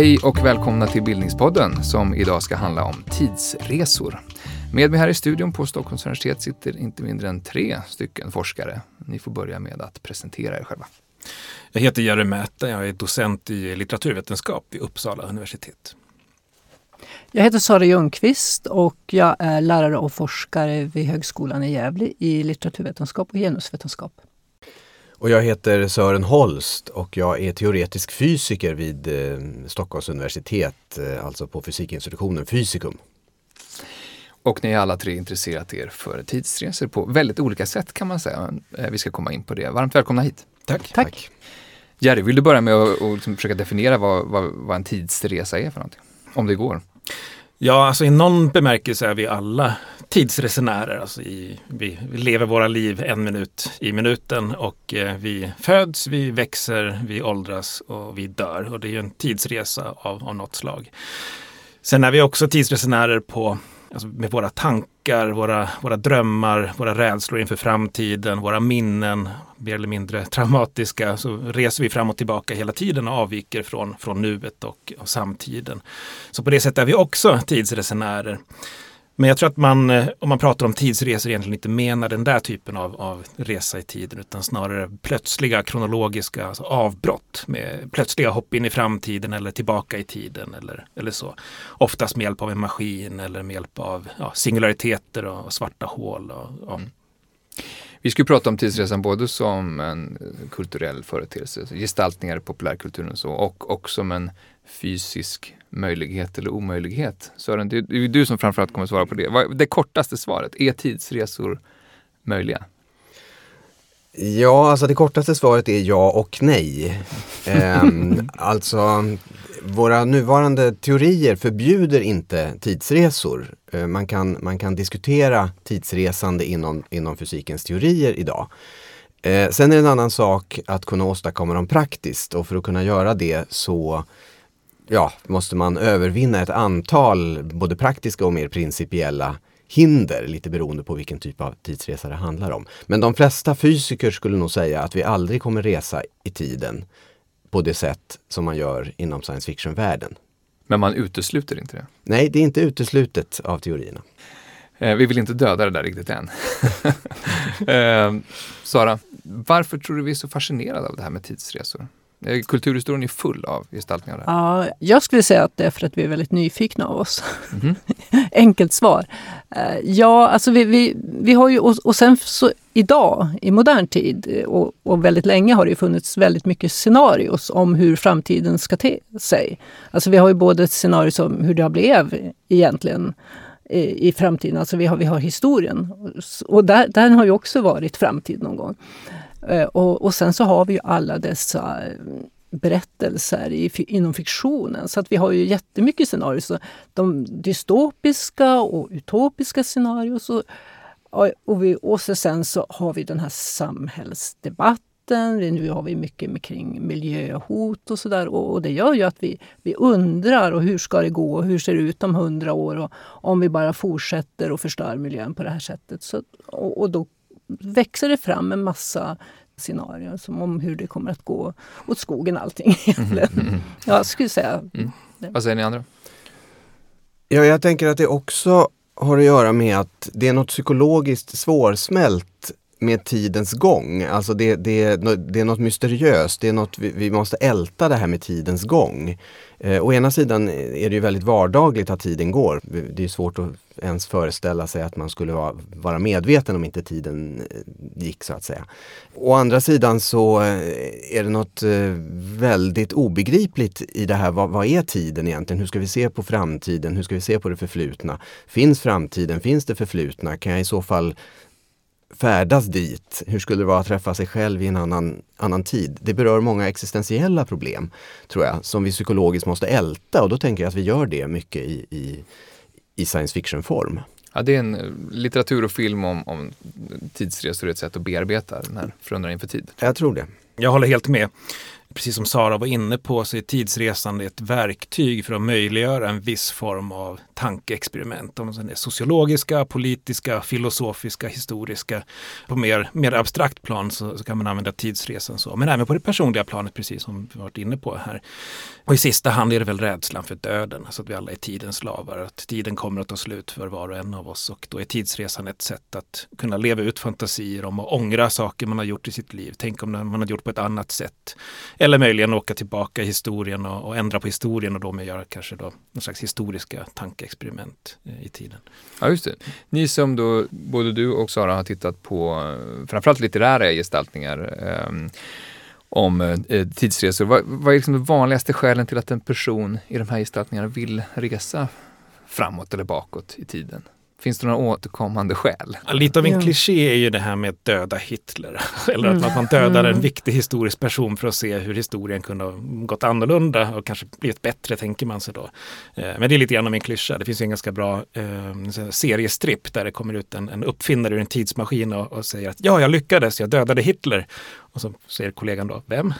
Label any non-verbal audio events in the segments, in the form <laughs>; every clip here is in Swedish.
Hej och välkomna till Bildningspodden som idag ska handla om tidsresor. Med mig här i studion på Stockholms universitet sitter inte mindre än tre stycken forskare. Ni får börja med att presentera er själva. Jag heter Jerry Mäta, jag är docent i litteraturvetenskap vid Uppsala universitet. Jag heter Sara Ljungqvist och jag är lärare och forskare vid Högskolan i Gävle i litteraturvetenskap och genusvetenskap. Och jag heter Sören Holst och jag är teoretisk fysiker vid eh, Stockholms universitet, eh, alltså på fysikinstitutionen Fysikum. Och ni har alla tre intresserat er för tidsresor på väldigt olika sätt kan man säga. Eh, vi ska komma in på det. Varmt välkomna hit. Tack. Tack. Jerry, vill du börja med att liksom försöka definiera vad, vad, vad en tidsresa är för någonting? Om det går. Ja, alltså i någon bemärkelse är vi alla tidsresenärer. Alltså i, vi, vi lever våra liv en minut i minuten och eh, vi föds, vi växer, vi åldras och vi dör. Och det är ju en tidsresa av, av något slag. Sen är vi också tidsresenärer på alltså med våra tankar, våra, våra drömmar, våra rädslor inför framtiden, våra minnen, mer eller mindre traumatiska, så reser vi fram och tillbaka hela tiden och avviker från, från nuet och, och samtiden. Så på det sättet är vi också tidsresenärer. Men jag tror att man, eh, om man pratar om tidsresor, egentligen inte menar den där typen av, av resa i tiden, utan snarare plötsliga kronologiska alltså avbrott med plötsliga hopp in i framtiden eller tillbaka i tiden eller, eller så. Oftast med hjälp av en maskin eller med hjälp av ja, singulariteter och svarta hål. Och, ja. mm. Vi ska prata om tidsresan både som en kulturell företeelse, gestaltningar i populärkulturen och så, och, också som en fysisk möjlighet eller omöjlighet? Sören, det är du som framförallt kommer svara på det. Det kortaste svaret, är tidsresor möjliga? Ja, alltså det kortaste svaret är ja och nej. <laughs> ehm, alltså, våra nuvarande teorier förbjuder inte tidsresor. Ehm, man, kan, man kan diskutera tidsresande inom, inom fysikens teorier idag. Ehm, sen är det en annan sak att kunna åstadkomma dem praktiskt och för att kunna göra det så ja, måste man övervinna ett antal både praktiska och mer principiella hinder, lite beroende på vilken typ av tidsresa det handlar om. Men de flesta fysiker skulle nog säga att vi aldrig kommer resa i tiden på det sätt som man gör inom science fiction-världen. Men man utesluter inte det? Nej, det är inte uteslutet av teorierna. Eh, vi vill inte döda det där riktigt än. <laughs> eh, Sara, varför tror du vi är så fascinerade av det här med tidsresor? Eh, kulturhistorien är full av gestaltningar. Där. Ja, jag skulle säga att det är för att vi är väldigt nyfikna av oss. Mm. <laughs> Enkelt svar. Eh, ja, alltså vi, vi, vi har ju, och, och sen så idag, i modern tid och, och, väldigt länge har det funnits väldigt mycket scenarios om hur framtiden ska te sig. Alltså vi har ju både ett scenario som hur det blev egentligen i framtiden, alltså vi har, vi har historien. Och där, den har ju också varit framtid någon gång. Eh, och, och sen så har vi ju alla dessa eh, berättelser i, inom fiktionen. Så att vi har ju jättemycket scenarier. Så de dystopiska och utopiska scenarier. Och, och, vi, och sen så har vi den här samhällsdebatten. Nu har vi mycket kring miljöhot och sådär. Och, och, det gör ju att vi, vi undrar och hur ska det gå och hur ser det ut om hundra år och om vi bara fortsätter och förstör miljön på det här sättet. Så, och, och då växer det fram en massa scenarier som om hur det kommer att gå åt skogen allting <laughs> egentligen. Mm, mm, jag skulle säga mm. Vad säger ni andra? Ja, jag tänker att det också har att göra med att det är något psykologiskt svårsmält med tidens gång. Alltså det, det, det är något mysteriöst, det är något vi, vi måste älta det här med tidens gång. Eh, å ena sidan är det ju väldigt vardagligt att tiden går. Det är svårt att ens föreställa sig att man skulle vara, vara medveten om inte tiden eh, gick så att säga. Å andra sidan så eh, är det något eh, väldigt obegripligt i det här. Vad, vad är tiden egentligen? Hur ska vi se på framtiden? Hur ska vi se på det förflutna? Finns framtiden? Finns det förflutna? Kan jag i så fall färdas dit? Hur skulle det vara att träffa sig själv i en annan, annan tid? Det berör många existentiella problem, tror jag, som vi psykologiskt måste älta och då tänker jag att vi gör det mycket i, i, i science fiction-form. Ja, det är en eh, litteratur och film om, om tidsresor, ett sätt att bearbeta den här förundran inför tid. Jag tror det. Jag håller helt med. Precis som Sara var inne på så är tidsresande ett verktyg för att möjliggöra en viss form av tankeexperiment. Om det är sociologiska, politiska, filosofiska, historiska. På mer, mer abstrakt plan så, så, kan man använda tidsresan så. Men även på det personliga planet precis som vi varit inne på här. Och i sista hand är det väl rädslan för döden, alltså att vi alla är tidens slavar. Att tiden kommer att ta slut för var och en av oss och då är tidsresan ett sätt att kunna leva ut fantasier om att ångra saker man har gjort i sitt liv. Tänk om man har gjort på ett annat sätt. Eller möjligen åka tillbaka i historien och, och ändra på historien och då med göra kanske då någon slags historiska tankeexperiment eh, i tiden. Ja, just det. Ni som då, både du och Sara har tittat på eh, framförallt litterära gestaltningar ehm, eh, om eh, tidsresor. Vad, vad är liksom de vanligaste skälen till att en person i de här gestaltningarna vill resa framåt eller bakåt i tiden? Finns det några återkommande skäl? Lite av en ja. kliché är ju det här med att döda Hitler. <laughs> Eller att mm. man dödar en mm. viktig historisk person för att se hur historien kunde ha gått annorlunda och kanske blivit bättre, tänker man sig då. Eh, men det är lite grann av en klyscha. Det finns en ganska bra eh, seriestripp där det kommer ut en, en uppfinnare ur en tidsmaskin och, och, säger att ja, jag lyckades, jag dödade Hitler. Och så säger kollegan då, vem?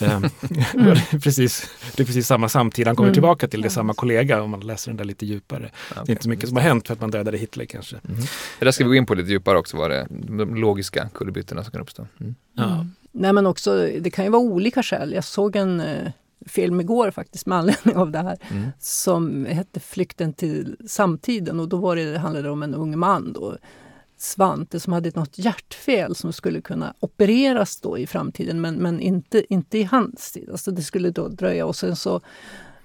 Mm. mm. <laughs> precis, det är precis samma samtid, han kommer mm. tillbaka till det, samma kollega om man läser den där lite djupare. Okay. Det är inte så mycket som har hänt för att man dödade Hitler kanske. Mm. Det där ska vi gå in på lite djupare också, vad det de logiska kullerbyttorna som kan uppstå. Mm. Ja. Nej men också, det kan ju vara olika skäl. Jag såg en eh, film igår faktiskt med anledning av det här mm. som hette Flykten till samtiden och då var det, det handlade om en ung man då, Svante som hade något hjärtfel som skulle kunna opereras då i framtiden men, men inte, inte i hans tid. Alltså det skulle då dröja och sen så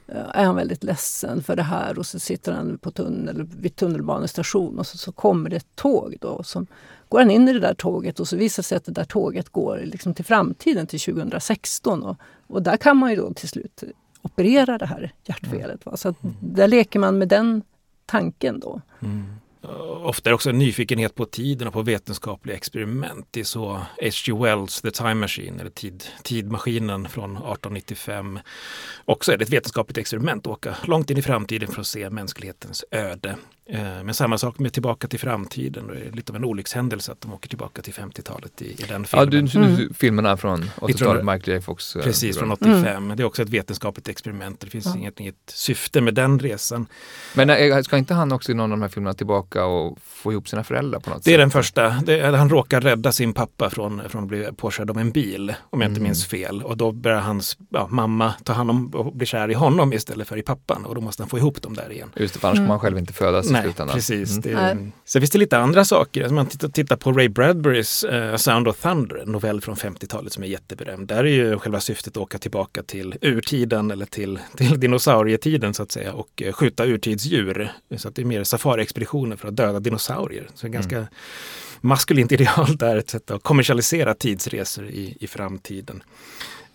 eh, är han väldigt ledsen för det här och så sitter han på tunnel, vid tunnelbanestation och så, så kommer det ett tåg. Då, som går han in i det där tåget och så visar det sig att det där tåget går liksom till framtiden, till 2016. Och, och där kan man ju då till slut operera det här hjärtfelet. Va? Så mm. där leker man med den tanken då. Mm. Eh, ofta är det också en nyfikenhet på tiden och på vetenskapliga experiment. Det är så H.G. Wells The Time Machine, eller tid, Tidmaskinen från 1895. Också är det ett vetenskapligt experiment, åka långt in i framtiden för att se mänsklighetens öde. Eh, men samma sak med Tillbaka till framtiden. Det är lite av en olyckshändelse att de åker tillbaka till 50-talet i, i, den filmen. Ja, du, du, mm. filmerna från 80-talet, Michael J. Fox. Eh, Precis, från 85. Mm. Det är också ett vetenskapligt experiment. Det finns ja. inget, inget syfte med den resan. Men äh, ska inte han också i någon av de här filmerna tillbaka och få ihop sina föräldrar på något sätt? Det är den första. Det, han råkar rädda sin pappa från, från att bli påkörd av en bil, om jag inte mm. minns fel. Och då börjar hans ja, mamma ta hand om och bli kär i honom istället för i pappan. Och då måste han få ihop dem där igen. Just det, för annars mm. kommer man själv inte födas Nej, slutändan. Precis. Mm. Det, sen finns det lite andra saker. Alltså man tittar, tittar på Ray Bradburys uh, Sound of Thunder, en novell från 50-talet som är jätteberömd. Där är ju själva syftet att åka tillbaka till urtiden eller till, <laughs> till dinosaurietiden så att säga och uh, skjuta urtidsdjur. Så att det är mer safariexpeditioner för att döda dinosaurier. Så det är ganska mm. maskulint <laughs> ideal där, ett sätt att kommersialisera tidsresor i, i framtiden.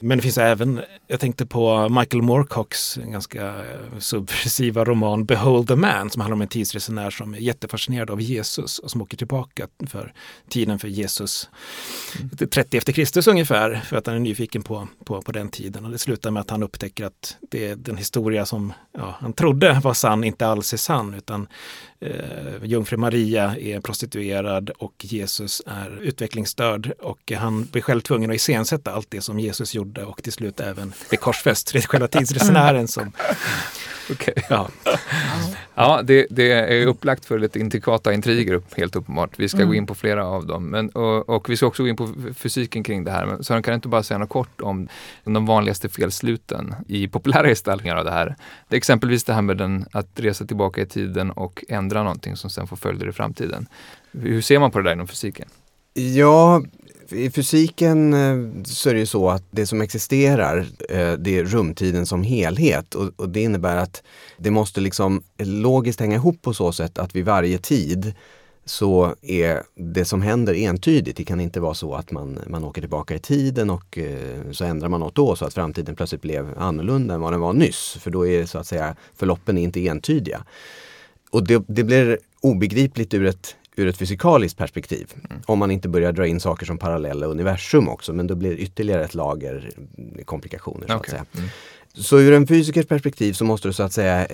Men det finns även, jag tänkte på Michael Moorcocks ganska subversiva roman Behold the Man som handlar om en tidsresenär som är jättefascinerad av Jesus och som åker tillbaka för tiden för Jesus. Mm. 30 efter Kristus ungefär för att han är nyfiken på, på, på den tiden. Och det slutar med att han upptäcker att det är den historia som ja, han trodde var sann inte alls är sann utan eh, Jungfru Maria är prostituerad och Jesus är utvecklingsstörd och han blir själv tvungen att iscensätta allt det som Jesus gjorde och till slut även blir korsfäst. Det är själva tidsresenären som <laughs> Okay. Ja, ja det, det, är upplagt för lite intrikata intriger helt uppenbart. Vi ska mm. gå in på flera av dem. Men, och, och, vi ska också gå in på fysiken kring det här. Men Sören, kan du inte bara säga något kort om de vanligaste felsluten i populära <laughs> gestaltningar av det här? Det är exempelvis det här med den, att resa tillbaka i tiden och ändra någonting som sen får följder i framtiden. Hur ser man på det där inom fysiken? Ja, i fysiken eh, så är det ju så att det som existerar, eh, det är rumtiden som helhet och, det innebär att det måste liksom logiskt hänga ihop på så sätt att vid varje tid så är det som händer entydigt. Det kan inte vara så att man, man åker tillbaka i tiden och eh, så ändrar man något då så att framtiden plötsligt blev annorlunda än vad den var nyss. För då är så att säga förloppen inte entydiga. Och det, det blir obegripligt ur ett ur ett fysikaliskt perspektiv. Mm. Om man inte börjar dra in saker som parallella universum också, men då blir det ytterligare ett lager komplikationer. Så, okay. att säga. Mm. så ur en fysikers perspektiv så måste det så att säga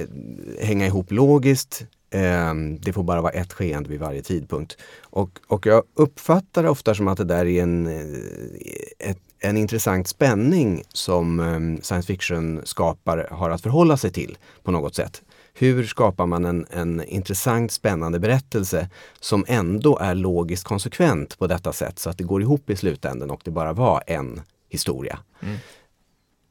hänga ihop logiskt Eh, det får bara vara ett skeende vid varje tidpunkt. Och, och jag uppfattar det ofta som att det där är en, eh, ett, en intressant spänning som eh, science fiction-skapare har att förhålla sig till på något sätt. Hur skapar man en, en intressant, spännande berättelse som ändå är logiskt konsekvent på detta sätt så att det går ihop i slutändan och det bara var en historia. Mm.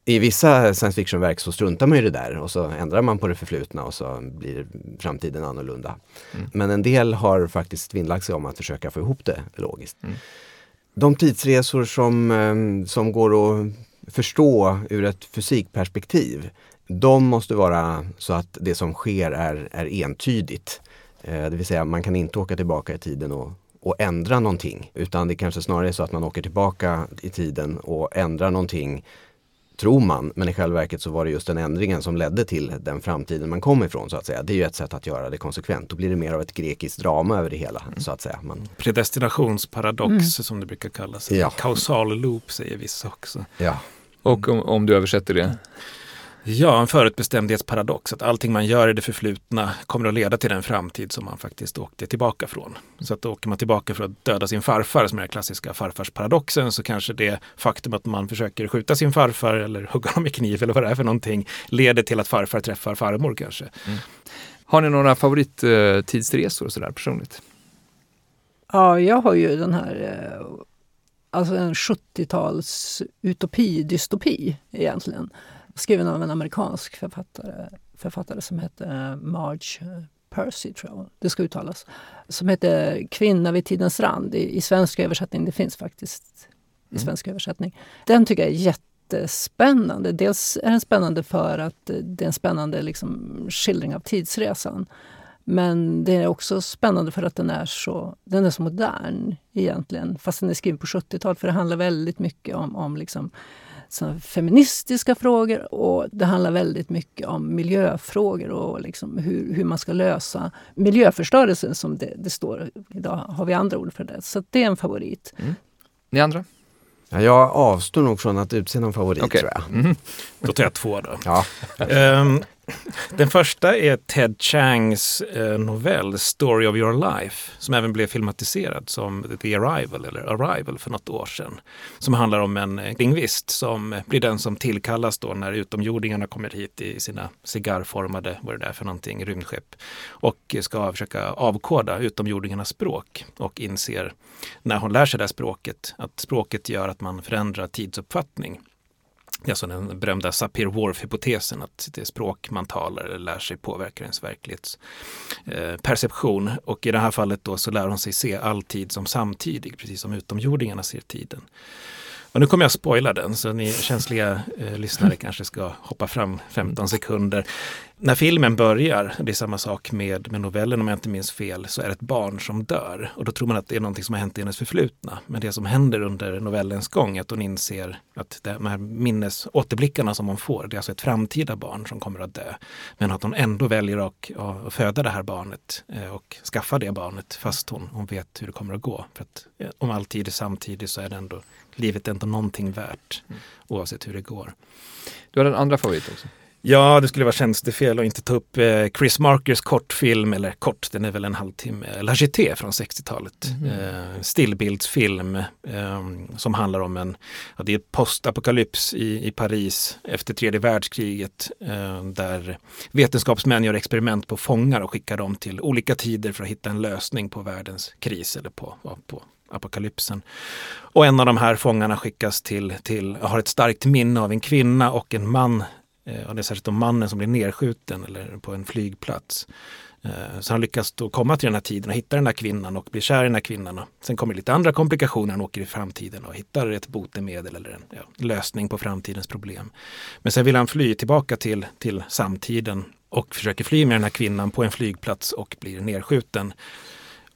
I vissa science fiction-verk så struntar man i det där och så ändrar man på det förflutna och så blir framtiden annorlunda. Mm. Men en del har faktiskt vinnlagt sig om att försöka få ihop det logiskt. Mm. De tidsresor som, eh, som går att förstå ur ett fysikperspektiv de måste vara så att det som sker är, är entydigt. Eh, det vill säga man kan inte åka tillbaka i tiden och, och ändra någonting. Utan det kanske snarare är så att man åker tillbaka i tiden och ändrar någonting tror man, men i själva verket så var det just den ändringen som ledde till den framtiden man kom ifrån så att säga. Det är ju ett sätt att göra det konsekvent. Då blir det mer av ett grekiskt drama över det hela mm. så att säga. Man... Predestinationsparadox mm. som det brukar kallas. Ja. Kausal loop säger vissa också. Ja. Och om, om du översätter det? Ja, en förutbestämdhetsparadox. Att allting man gör i det förflutna kommer att leda till den framtid som man faktiskt åkte tillbaka från. Så att då åker man tillbaka för att döda sin farfar, som är den klassiska farfarsparadoxen, så kanske det faktum att man försöker skjuta sin farfar eller hugga honom i kniv eller vad det är för någonting leder till att farfar träffar farmor kanske. Mm. Har ni några favorittidsresor sådär personligt? Ja, jag har ju den här eh, alltså en 70-tals utopi, dystopi egentligen skriven av en amerikansk författare, författare som heter Marge Percy, tror jag det ska uttalas. Som heter Kvinna vid tidens rand i, i svensk översättning. Det finns faktiskt i mm. svensk översättning. Den tycker jag är jättespännande. Dels är den spännande för att det är en spännande liksom, skildring av tidsresan. Men det är också spännande för att den är så, den är så modern egentligen. Fast den är skriven på 70-talet. För det handlar väldigt mycket om, om liksom, feministiska frågor och det handlar väldigt mycket om miljöfrågor och liksom hur, hur man ska lösa miljöförstörelsen som det, det, står. Idag har vi andra ord för det. Så det är en favorit. Mm. Ni andra? Ja, jag avstår nog från att utse någon favorit okay. tror jag. Mm. Då tar jag två då. Ja. um, den första är Ted Changs eh, novell Story of your life som även blev filmatiserad som The Arrival eller Arrival för något år sedan. Som handlar om en eh, lingvist som blir den som tillkallas då när utomjordingarna kommer hit i sina cigarrformade, vad det är för någonting, rymdskepp och ska försöka avkoda utomjordingarnas språk och inser när hon lär sig det här språket att språket gör att man förändrar tidsuppfattning alltså den berömda Sapir-Whorf-hypotesen att det språk man talar eller lär sig påverkar ens verklighetsperception. Eh, och i det här fallet då så lär hon sig se all tid som samtidig, precis som utomjordingarna ser tiden. Och nu kommer jag spoila den, så ni känsliga eh, lyssnare kanske ska hoppa fram 15 sekunder. När filmen börjar, det är samma sak med, med novellen om jag inte minns fel, så är det ett barn som dör. Och då tror man att det är någonting som har hänt i hennes förflutna. Men det som händer under novellens gång är att hon inser att de här minnesåterblickarna som hon får, det är alltså ett framtida barn som kommer att dö. Men att hon ändå väljer att, att föda det här barnet eh, och skaffa det barnet fast hon, hon vet hur det kommer att gå. För att eh, om all tid är samtidigt så är det ändå livet ändå någonting värt mm. oavsett hur det går. Du har en andra favorit också? Ja, det skulle vara tjänstefel att inte ta upp eh, Chris Markers kortfilm, eller kort, den är väl en halvtimme, La från 60-talet. Mm. Eh, stillbildsfilm eh, som handlar om en, ja, det är postapokalyps i, i Paris efter tredje världskriget eh, där vetenskapsmän gör experiment på fångar och skickar dem till olika tider för att hitta en lösning på världens kris eller på, på apokalypsen. Och en av de här fångarna skickas till, till har ett starkt minne av en kvinna och en man. Eh, och det är särskilt om mannen som blir nedskjuten eller på en flygplats. Eh, så han lyckas då komma till den här tiden och hitta den här kvinnan och blir kär i den här kvinnan. Sen kommer lite andra komplikationer, han åker i framtiden och hittar ett botemedel eller en ja, lösning på framtidens problem. Men sen vill han fly tillbaka till, till samtiden och försöker fly med den här kvinnan på en flygplats och blir nedskjuten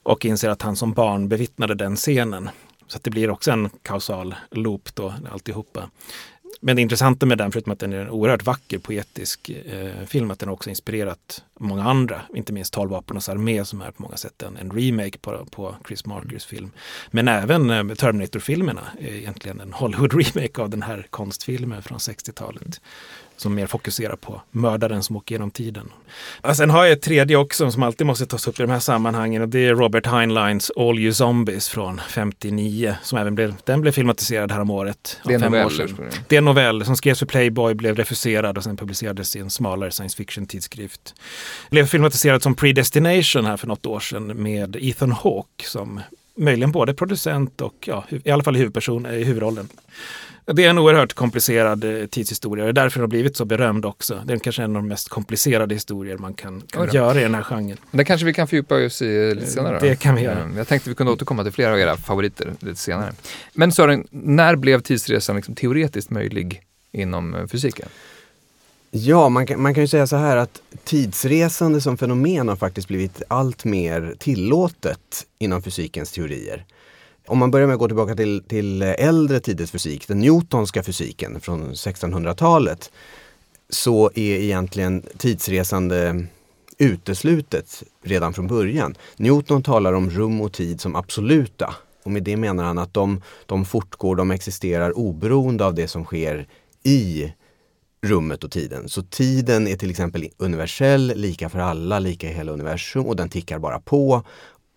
och inser att han som barn bevittnade den scenen. Så att det blir också en kausal loop då, alltihopa. Men det intressanta med den, förutom att den är en oerhört vacker poetisk eh, film, att den också inspirerat många andra, inte minst 12 vapenas armé som är på många sätt en, en remake på, på Chris Markers film. Men även eh, Terminator-filmerna är egentligen en Hollywood-remake <laughs> av den här konstfilmen från 60-talet. Som mer fokuserar på mördaren som åker genom tiden. Och sen har jag ett tredje också som alltid måste tas upp i de här sammanhangen och det är Robert Heinleins All You Zombies från 59 som även blev, den blev filmatiserad här om året. Det är fem år novell. sedan. ursprungligen. Det är en novell som skrevs för Playboy, blev refuserad och sen publicerades i en smalare science fiction-tidskrift. Blev filmatiserad som Predestination här för något år sedan med Ethan Hawke som möjligen både producent och ja, i alla fall huvudperson i huvudrollen. Det är en oerhört komplicerad eh, tidshistoria och det är därför den har blivit så berömd också. Det är kanske en av de mest komplicerade historier man kan, kan göra i den här genren. Det kanske vi kan fördjupa oss i lite senare. då. Det kan vi göra. Eh, Jag tänkte vi kunde återkomma till flera av era favoriter lite senare. Men Sören, när blev tidsresan liksom teoretiskt möjlig inom eh, fysiken? Ja, man kan, man kan ju säga så här att tidsresande som fenomen har faktiskt blivit allt mer tillåtet inom fysikens teorier. Om man börjar med att gå tillbaka till, till äldre tiders fysik, den newtonska fysiken från 1600-talet, så är egentligen tidsresande uteslutet redan från början. Newton talar om rum och tid som absoluta. Och med det menar han att de, de fortgår, de existerar oberoende av det som sker i rummet och tiden. Så tiden är till exempel universell, lika för alla, lika i hela universum och den tickar bara på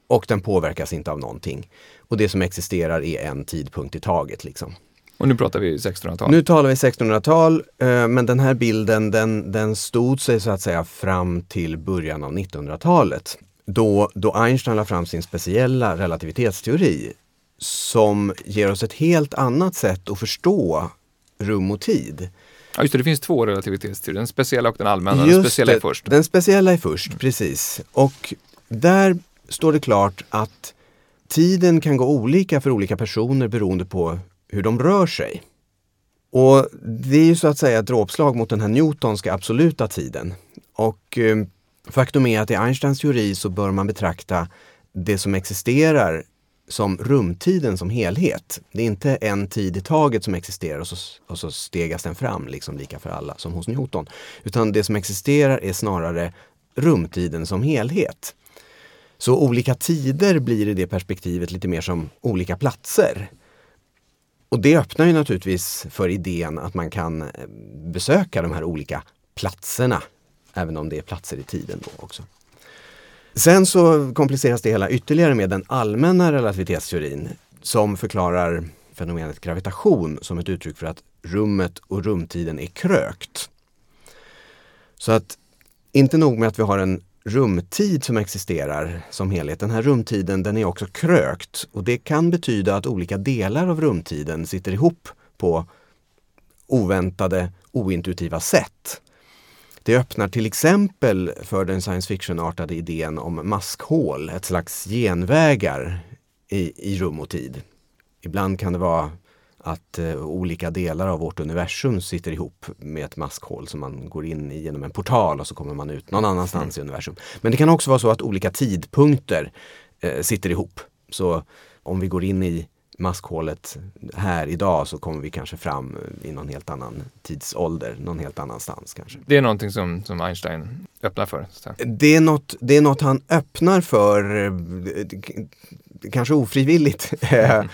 och den påverkas inte av någonting. Och det som existerar är en tidpunkt i taget. Liksom. Och nu pratar vi 1600-tal. Nu talar vi 1600-tal, eh, men den här bilden den, den stod sig så att säga fram till början av 1900-talet. Då, då Einstein la fram sin speciella relativitetsteori som ger oss ett helt annat sätt att förstå rum och tid. Ja, just det, det finns två relativitetsteorier, den speciella och den allmänna. Den speciella är först. Den speciella är först, precis. Och där står det klart att tiden kan gå olika för olika personer beroende på hur de rör sig. Och det är ju så att säga ett dråpslag mot den här Newtonska absoluta tiden. Och eh, faktum är att i Einsteins teori så bör man betrakta det som existerar som rumtiden som helhet. Det är inte en tid i taget som existerar och så, och så stegas den fram liksom lika för alla som hos Newton. Utan det som existerar är snarare rumtiden som helhet. Så olika tider blir i det perspektivet lite mer som olika platser. Och det öppnar ju naturligtvis för idén att man kan eh, besöka de här olika platserna. Även om det är platser i tiden då också. Sen så kompliceras det hela ytterligare med den allmänna relativitetsteorin som förklarar fenomenet gravitation som ett uttryck för att rummet och rumtiden är krökt. Så att inte nog med att vi har en rumtid som existerar som helhet. Den här rumtiden den är också krökt och det kan betyda att olika delar av rumtiden sitter ihop på oväntade, ointuitiva sätt. Det öppnar till exempel för den science fiction-artade idén om maskhål, ett slags genvägar i, i rum och tid. Ibland kan det vara att eh, olika delar av vårt universum sitter ihop med ett maskhål som man går in i genom en portal och så kommer man ut någon annanstans i universum. Men det kan också vara så att olika tidpunkter eh, sitter ihop. Så om vi går in i maskhålet här idag så kommer vi kanske fram i någon helt annan tidsålder, någon helt annanstans kanske. Det är någonting som, som Einstein öppnar för. Det är, något, det är något han öppnar för, eh, kanske ofrivilligt. <laughs> Eh,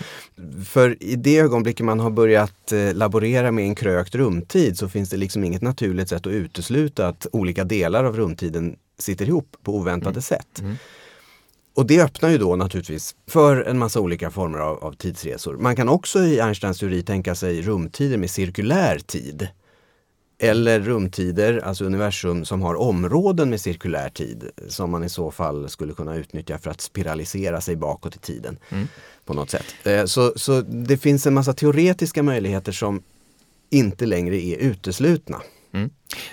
för i det ögonblicket man har börjat eh, laborera med en krökt rumtid så finns det liksom inget naturligt sätt att utesluta att olika delar av rumtiden sitter ihop på oväntade sätt. Mm. Och det öppnar ju då naturligtvis för en massa olika former av, av tidsresor. Man kan också i Einsteins teori tänka sig rumtider med cirkulär tid. Eller rumtider, alltså universum som har områden med cirkulär tid som man i så fall skulle kunna utnyttja för att spiralisera sig bakåt i tiden Mm. på något sätt. Eh, Så, så det finns en massa teoretiska möjligheter som inte längre är uteslutna.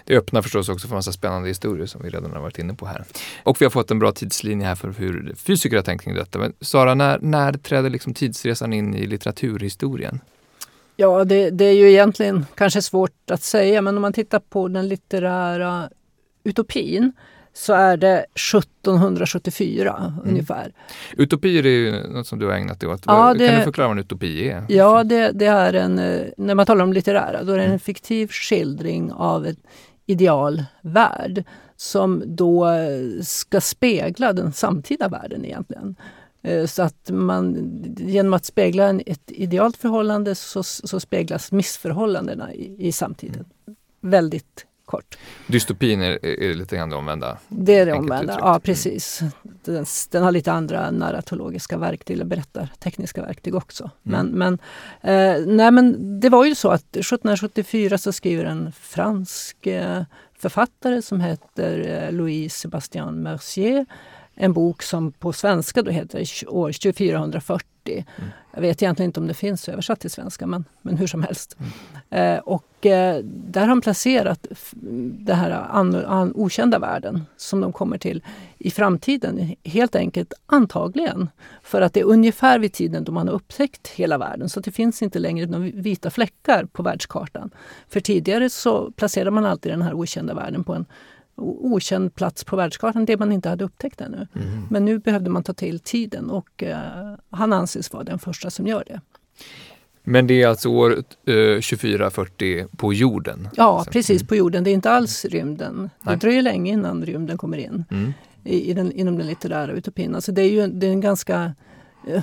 Det öppnar förstås också för en massa spännande historier som vi redan har varit inne på här. Och vi har fått en bra tidslinje här för hur fysiker har tänkt kring detta. Men Sara, när, när träder liksom tidsresan in i litteraturhistorien? Ja, det, det är ju egentligen kanske svårt att säga, men om man tittar på den litterära utopin så är det 1774 ungefär. Utopier är ju något som du har ägnat dig åt. Ja, det- Kan du förklara vad en utopi är? Ja, det, det är en, eh, när man talar om litterära, då är det en fiktiv skildring av en ideal värld som då eh, ska spegla den samtida världen egentligen. Eh, Så att man genom att spegla ett idealt förhållande så, så speglas missförhållandena i, i samtiden. väldigt kort. Dystopin är, är lite grann det omvända? Det är det omvända, ja precis. Den, den har lite andra narratologiska verktyg, eller berättartekniska verktyg också. Men, men, eh, nej, men det var ju så att 1774 så skriver en fransk eh, författare som heter eh, Louis Sébastien Mercier en bok som på svenska då heter år 2440. Mm. Jag vet egentligen inte om det finns översatt till svenska men, men hur som helst. Eh, och eh, där har han placerat det här an, an, okända världen som de kommer till i framtiden. Helt enkelt antagligen för att det är ungefär vid tiden då man har upptäckt hela världen så det finns inte längre några vita fläckar på världskartan. För tidigare så placerade man alltid den här okända världen på en okänd plats på världskartan, det man inte hade upptäckt ännu. Men nu behövde man ta till tiden och eh, han anses vara den första som gör det. Men det är alltså år eh, 2440 på jorden? Ja, Så- precis på jorden. Det är inte alls rymden. Det Nej. dröjer länge innan rymden kommer in Mm. i, i den, inom den litterära utopin. Alltså det är ju det är en ganska... eh,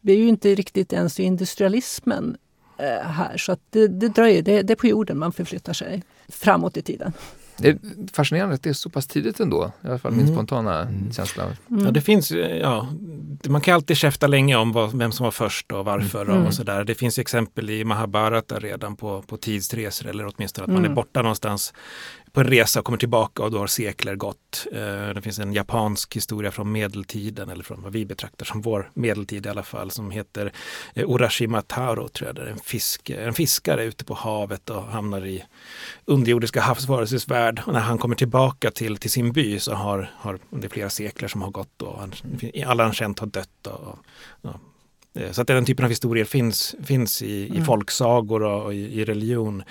Det är ju inte riktigt ens industrialismen eh, här så att det, det dröjer. Det, det är på jorden man förflyttar sig framåt i tiden. Det är fascinerande att det är så pass tidigt ändå. I alla fall min Mm. spontana Mm. känsla. Mm. Ja, det finns, ja, man kan alltid käfta länge om vad, vem som var först och varför Mm. och sådär. Det finns exempel i Mahabharata redan på, på tidsresor eller åtminstone att man Mm. är borta någonstans på en resa och kommer tillbaka och då har sekler gått. Eh, Det finns en japansk historia från medeltiden eller från vad vi betraktar som vår medeltid i alla fall som heter eh, Urashima Taro tror jag. Det är en, fisk, en fiskare ute på havet och hamnar i underjordiska havsvarelsers värld. Och när han kommer tillbaka till, till sin by så har, har det flera sekler som har gått och han, alla han känt har dött. Och, och. Eh, Så att den typen av historier finns, finns i, i Mm. folksagor och, i, i religion.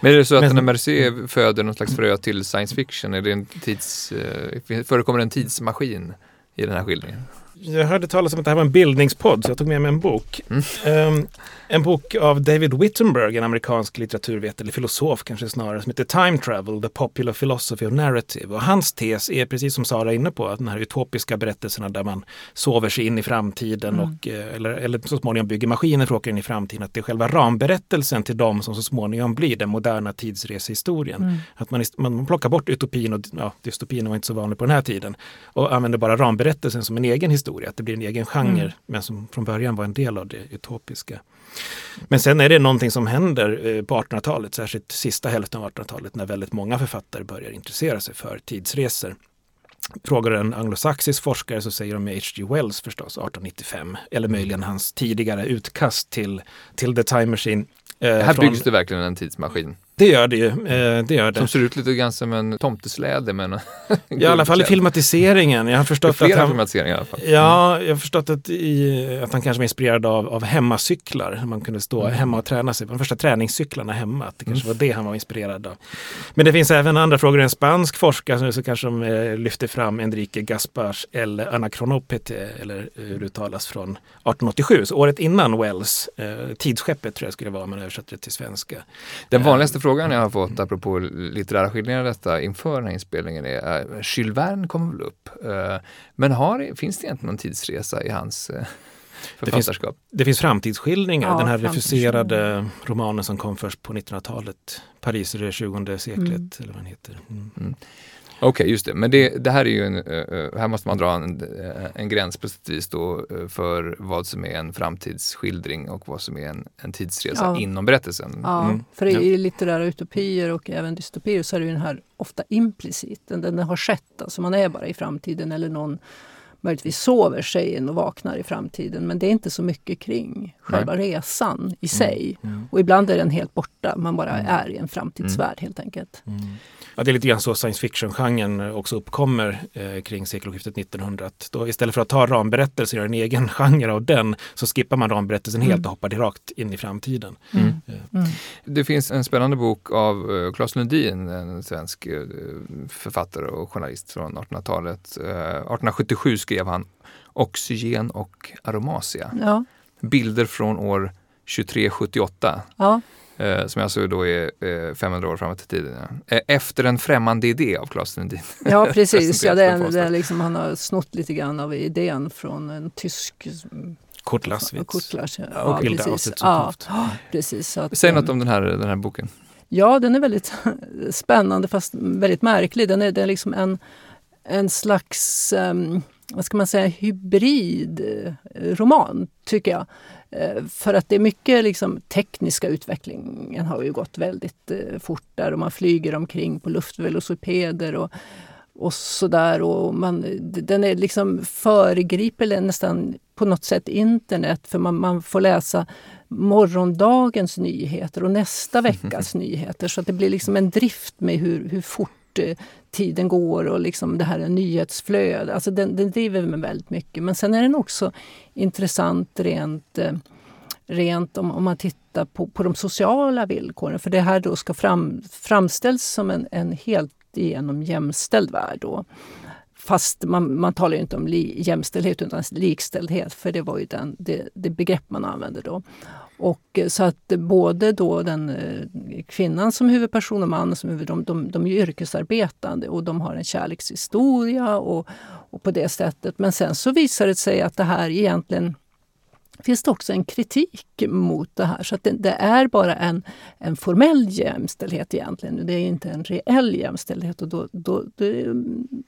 Men är det så att Men- när Mercier föder någon slags frö till science fiction? Är det en tids, eh, förekommer det en tidsmaskin i den här skildringen? Jag hörde talas om att det här var en bildningspodd så jag tog med mig en bok. Mm. Ehm, en bok av David Wittenberg, en amerikansk litteraturvetare, eller filosof kanske snarare, som heter Time Travel, The Popular Philosophy of Narrative. Och hans tes är precis som Sara är inne på, att den här utopiska berättelserna där man sover sig in i framtiden Mm. och, eh, eller, eller så småningom bygger maskiner för att åka in i framtiden. Att det är själva ramberättelsen till dem som så småningom blir den moderna tidsresehistorien. Mm. Att man, man plockar bort utopin och ja, dystopin var inte så vanlig på den här tiden och använder bara ramberättelsen som en egen historia, att det blir en egen genre Mm. men som från början var en del av det utopiska. Men sen är det någonting som händer eh, på 1800-talet, särskilt sista hälften av 1800-talet när väldigt många författare börjar intressera sig för tidsresor. Frågar en anglosaxisk forskare så säger de H.G. Wells förstås, 1895, eller möjligen hans tidigare utkast till, till The Time Machine. eh, Här från- byggs det verkligen en tidsmaskin. Det gör det ju. Eh, det gör det. Som ser ut lite grann som en tomtesläde med en <laughs> I alla fall i filmatiseringen. Jag har förstått att flera han, filmatiseringar i alla fall. Ja, jag har förstått att, i, att han kanske var inspirerad av, av hemmacyklar. Man kunde stå Mm. hemma och träna sig de första träningscyklarna hemma. Att det kanske var det han var inspirerad av. Men det finns även andra frågor. En spansk forskare så kanske de eh, lyfter fram Enrique Gaspars eller Anachronopete, eller eh, hur det uttalas, från 1887. Så året innan Wells. Eh, tidsskeppet tror jag skulle vara om man översätter det till svenska. Den vanligaste frågan jag har fått apropå litterära skildringar av detta inför den här inspelningen är uh, Jules Verne kommer väl upp? Eh, men har, finns det egentligen någon tidsresa i hans uh, författarskap? Det finns framtidsskildringar. Ja, den här refuserade romanen som kom först på 1900-talet. Paris i det 20 seklet. Mm. Eller vad den heter. Mm. Okej, just det. Men det, det här är ju en, eh, eh, här måste man dra en, eh, en gräns på sätt vis då för vad som är en framtidsskildring och vad som är en, en tidsresa Ja. inom berättelsen. Ja, Mm. för i litterära utopier och även dystopier så är det ju den här ofta implicit, den, den har skett. Alltså man är bara i framtiden eller någon möjligtvis sover sig in och vaknar i framtiden. Men det är inte så mycket kring själva resan i sig. Mm. Och ibland är den helt borta, man bara Mm. är i en framtidsvärld helt enkelt. Ja, det är lite grann så science fiction-genren också uppkommer eh, kring sekelskiftet 1900. Att Då, istället för att ta ramberättelser och göra en egen <laughs> genre av den så skippar man ramberättelsen helt Mm. och hoppar rakt in i framtiden. Mm. Mm. Det finns en spännande bok av uh, Claes Lundin, en svensk eh, författare och journalist från 1800-talet. Eh, 1877 skrev han Oxygen och aromasia. Ja, Bilder från år 2378. ja, Eh, som alltså då är eh, 500 år framåt i tiden. Ja. Eh, efter en främmande idé av Claes Lundin. ja <laughs> precis. Ja, det är, det är liksom, han har snott lite grann av idén från en tysk Kurt Lasswitz. Kurt Lass, ja, och Hilda precis. Ja, <gasps> precis. Att, Säg eh, något om den här, den här boken. Ja, den är väldigt <laughs> spännande fast väldigt märklig. Den är, den är liksom en, en slags, um, vad ska man säga, hybridroman, tycker jag. Uh, för att det är mycket liksom, tekniska utvecklingen har ju gått väldigt uh, fort där och man flyger omkring på luftvelocipeder och, och sådär. Och man, den är liksom föregriper nästan på något sätt internet för man, man får läsa morgondagens nyheter och nästa veckas <laughs> nyheter. Så att det blir liksom en drift med hur, hur fort fort eh, tiden går och liksom det här nyhetsflödet. Alltså den, den driver mig väldigt mycket. Men sen är den också intressant rent, eh, rent om, om man tittar på, på de sociala villkoren. För det här då ska fram, framställs som en, en helt igenom jämställd värld. Då. Fast man, man talar inte om li, jämställdhet utan likställdhet för det var ju den, det, det begrepp man använde då. Och eh, så att både då den eh, kvinnan som huvudperson och mannen som huvudperson, de, de, de är yrkesarbetande och de har en kärlekshistoria och, och på det sättet. Men sen så visar det sig att det här egentligen finns det också en kritik mot det här. Så att det, det, är bara en, en formell jämställdhet egentligen. Det är inte en reell jämställdhet och då, då det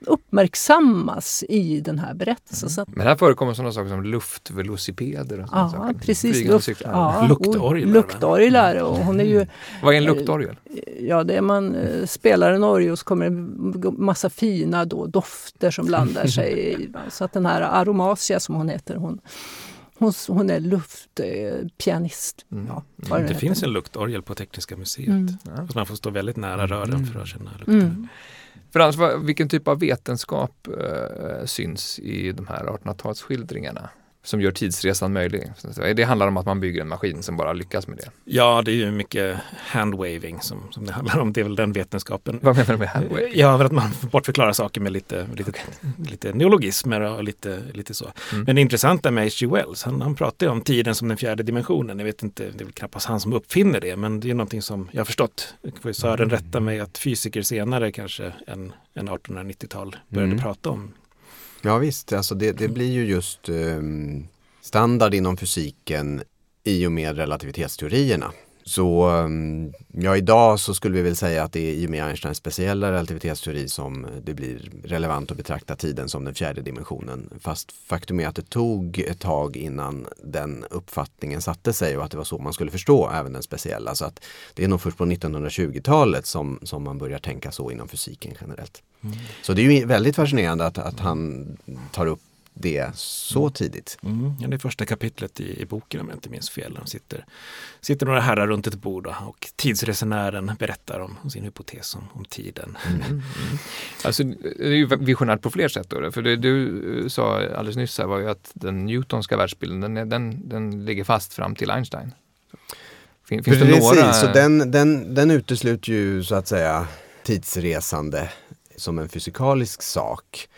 uppmärksammas i den här berättelsen. Mm. Men här förekommer sådana saker som luftvelocipeder. Och ja, saker. precis. Luft, ja, luktorglar. Luktorglar. Och hon är ju, Vad är en luktorgel? Ja, det är man eh, spelar en orgel och så kommer en massa fina då, dofter som blandar <laughs> sig. så att den här Aromasia som hon heter, hon hon, hon är luftpianist. Mm. Ja, det, det finns en luktorgel på Tekniska museet. Mm. Ja. man får stå väldigt nära rören mm. för att känna lukten. Mm. Frans, vilken typ av vetenskap äh, syns i de här 1800-talsskildringarna? Som gör tidsresan möjlig. Det handlar om att man bygger en maskin som bara lyckas med det. Ja, det är ju mycket handwaving som, som det handlar om. Det är väl den vetenskapen. Vad menar du med handwaving? Ja, för att man bortförklarar saker med lite, lite, okay. lite neologismer och lite, lite så. Mm. Men det intressanta med H.G. Wells, han, han pratar om tiden som den fjärde dimensionen. Jag vet inte, det är väl knappast han som uppfinner det, men det är någonting som jag har förstått. Sören rätta mig att fysiker senare kanske än, än 1890-tal började mm. prata om Ja visst, alltså det, det blir ju just um, standard inom fysiken i och med relativitetsteorierna. Så um, ja, idag så skulle vi väl säga att det är i och med Einsteins speciella relativitetsteori som det blir relevant att betrakta tiden som den fjärde dimensionen. Fast faktum är att det tog ett tag innan den uppfattningen satte sig och att det var så man skulle förstå även den speciella. Så att det är nog först på 1920-talet som, som man börjar tänka så inom fysiken generellt. Mm. Så det är ju väldigt fascinerande att, att han tar upp det så mm. tidigt. Mm, ja, det är första kapitlet i, i, boken om jag inte minns fel. De sitter, sitter några herrar runt ett bord och, och tidsresenären berättar om, om sin hypotes om, om tiden. Mm. Mm. <laughs> Alltså, det är ju visionärt på fler sätt. Då, för det du sa alldeles nyss här var ju att den Newtonska världsbilden den, den, den ligger fast fram till Einstein. Fin, finns Precis, det några... så den, den, den utesluter ju så att säga tidsresande som en fysikalisk sak.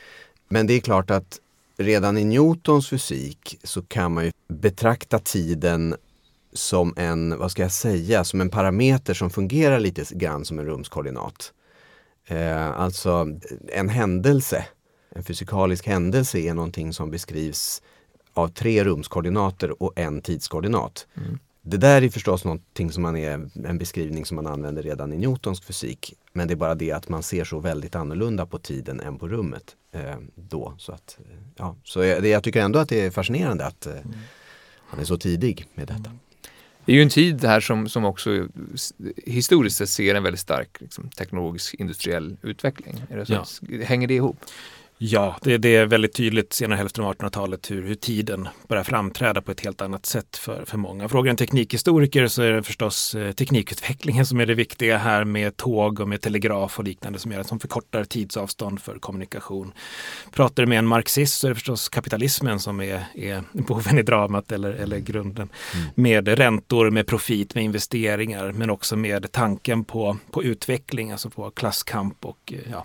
Men det är klart att redan i Newtons fysik så kan man ju betrakta tiden som en, vad ska jag säga, som en parameter som fungerar lite grann som en rumskoordinat. Eh, alltså en händelse, en fysikalisk händelse är någonting som beskrivs av tre rumskoordinater och en tidskoordinat. Mm. Det där är förstås någonting som man är, en beskrivning som man använder redan i Newtons fysik. Men det är bara det att man ser så väldigt annorlunda på tiden än på rummet eh, då. Så, att, eh, ja, så jag, jag, tycker ändå att det är fascinerande att eh, han är så tidig med detta. Det är ju en tid här som, som också historiskt sett ser en väldigt stark liksom, teknologisk industriell utveckling. Är det så? Ja. Hänger det ihop? Ja, det, det, är väldigt tydligt senare hälften av 1800-talet hur, hur, tiden börjar framträda på ett helt annat sätt för, för många. Frågar en teknikhistoriker så är det förstås eh, teknikutvecklingen som är det viktiga här med tåg och med telegraf och liknande som, gör, som förkortar tidsavstånd för kommunikation. Pratar du med en marxist så är det förstås kapitalismen som är, är boven i dramat eller, eller grunden. Mm. Med räntor, med profit, med investeringar men också med tanken på, på utveckling, alltså på klasskamp och eh, ja,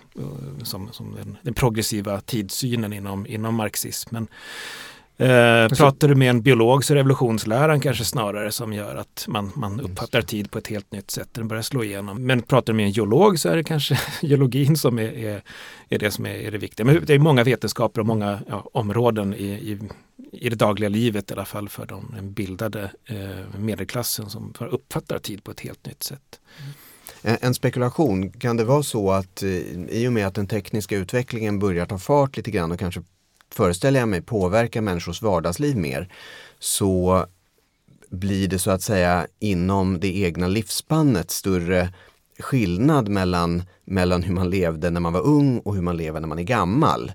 som, som den, den progressiva progressiva tidssynen inom, inom marxismen. Eh, pratar du med en biolog så är evolutionsläran kanske snarare som gör att man, man uppfattar tid på ett helt nytt sätt. Den börjar slå igenom. Men pratar du med en geolog så är det kanske <laughs> geologin som är, är, är det som är, är, det viktiga. Men det är många vetenskaper och många ja, områden i, i, i, det dagliga livet i alla fall för de, den bildade eh, medelklassen som uppfattar tid på ett helt nytt sätt. En, Eh, en spekulation, kan det vara så att eh, i och med att den tekniska utvecklingen börjar ta fart lite grann och kanske föreställer jag mig påverkar människors vardagsliv mer så blir det så att säga inom det egna livsspannet större skillnad mellan, mellan hur man levde när man var ung och hur man lever när man är gammal.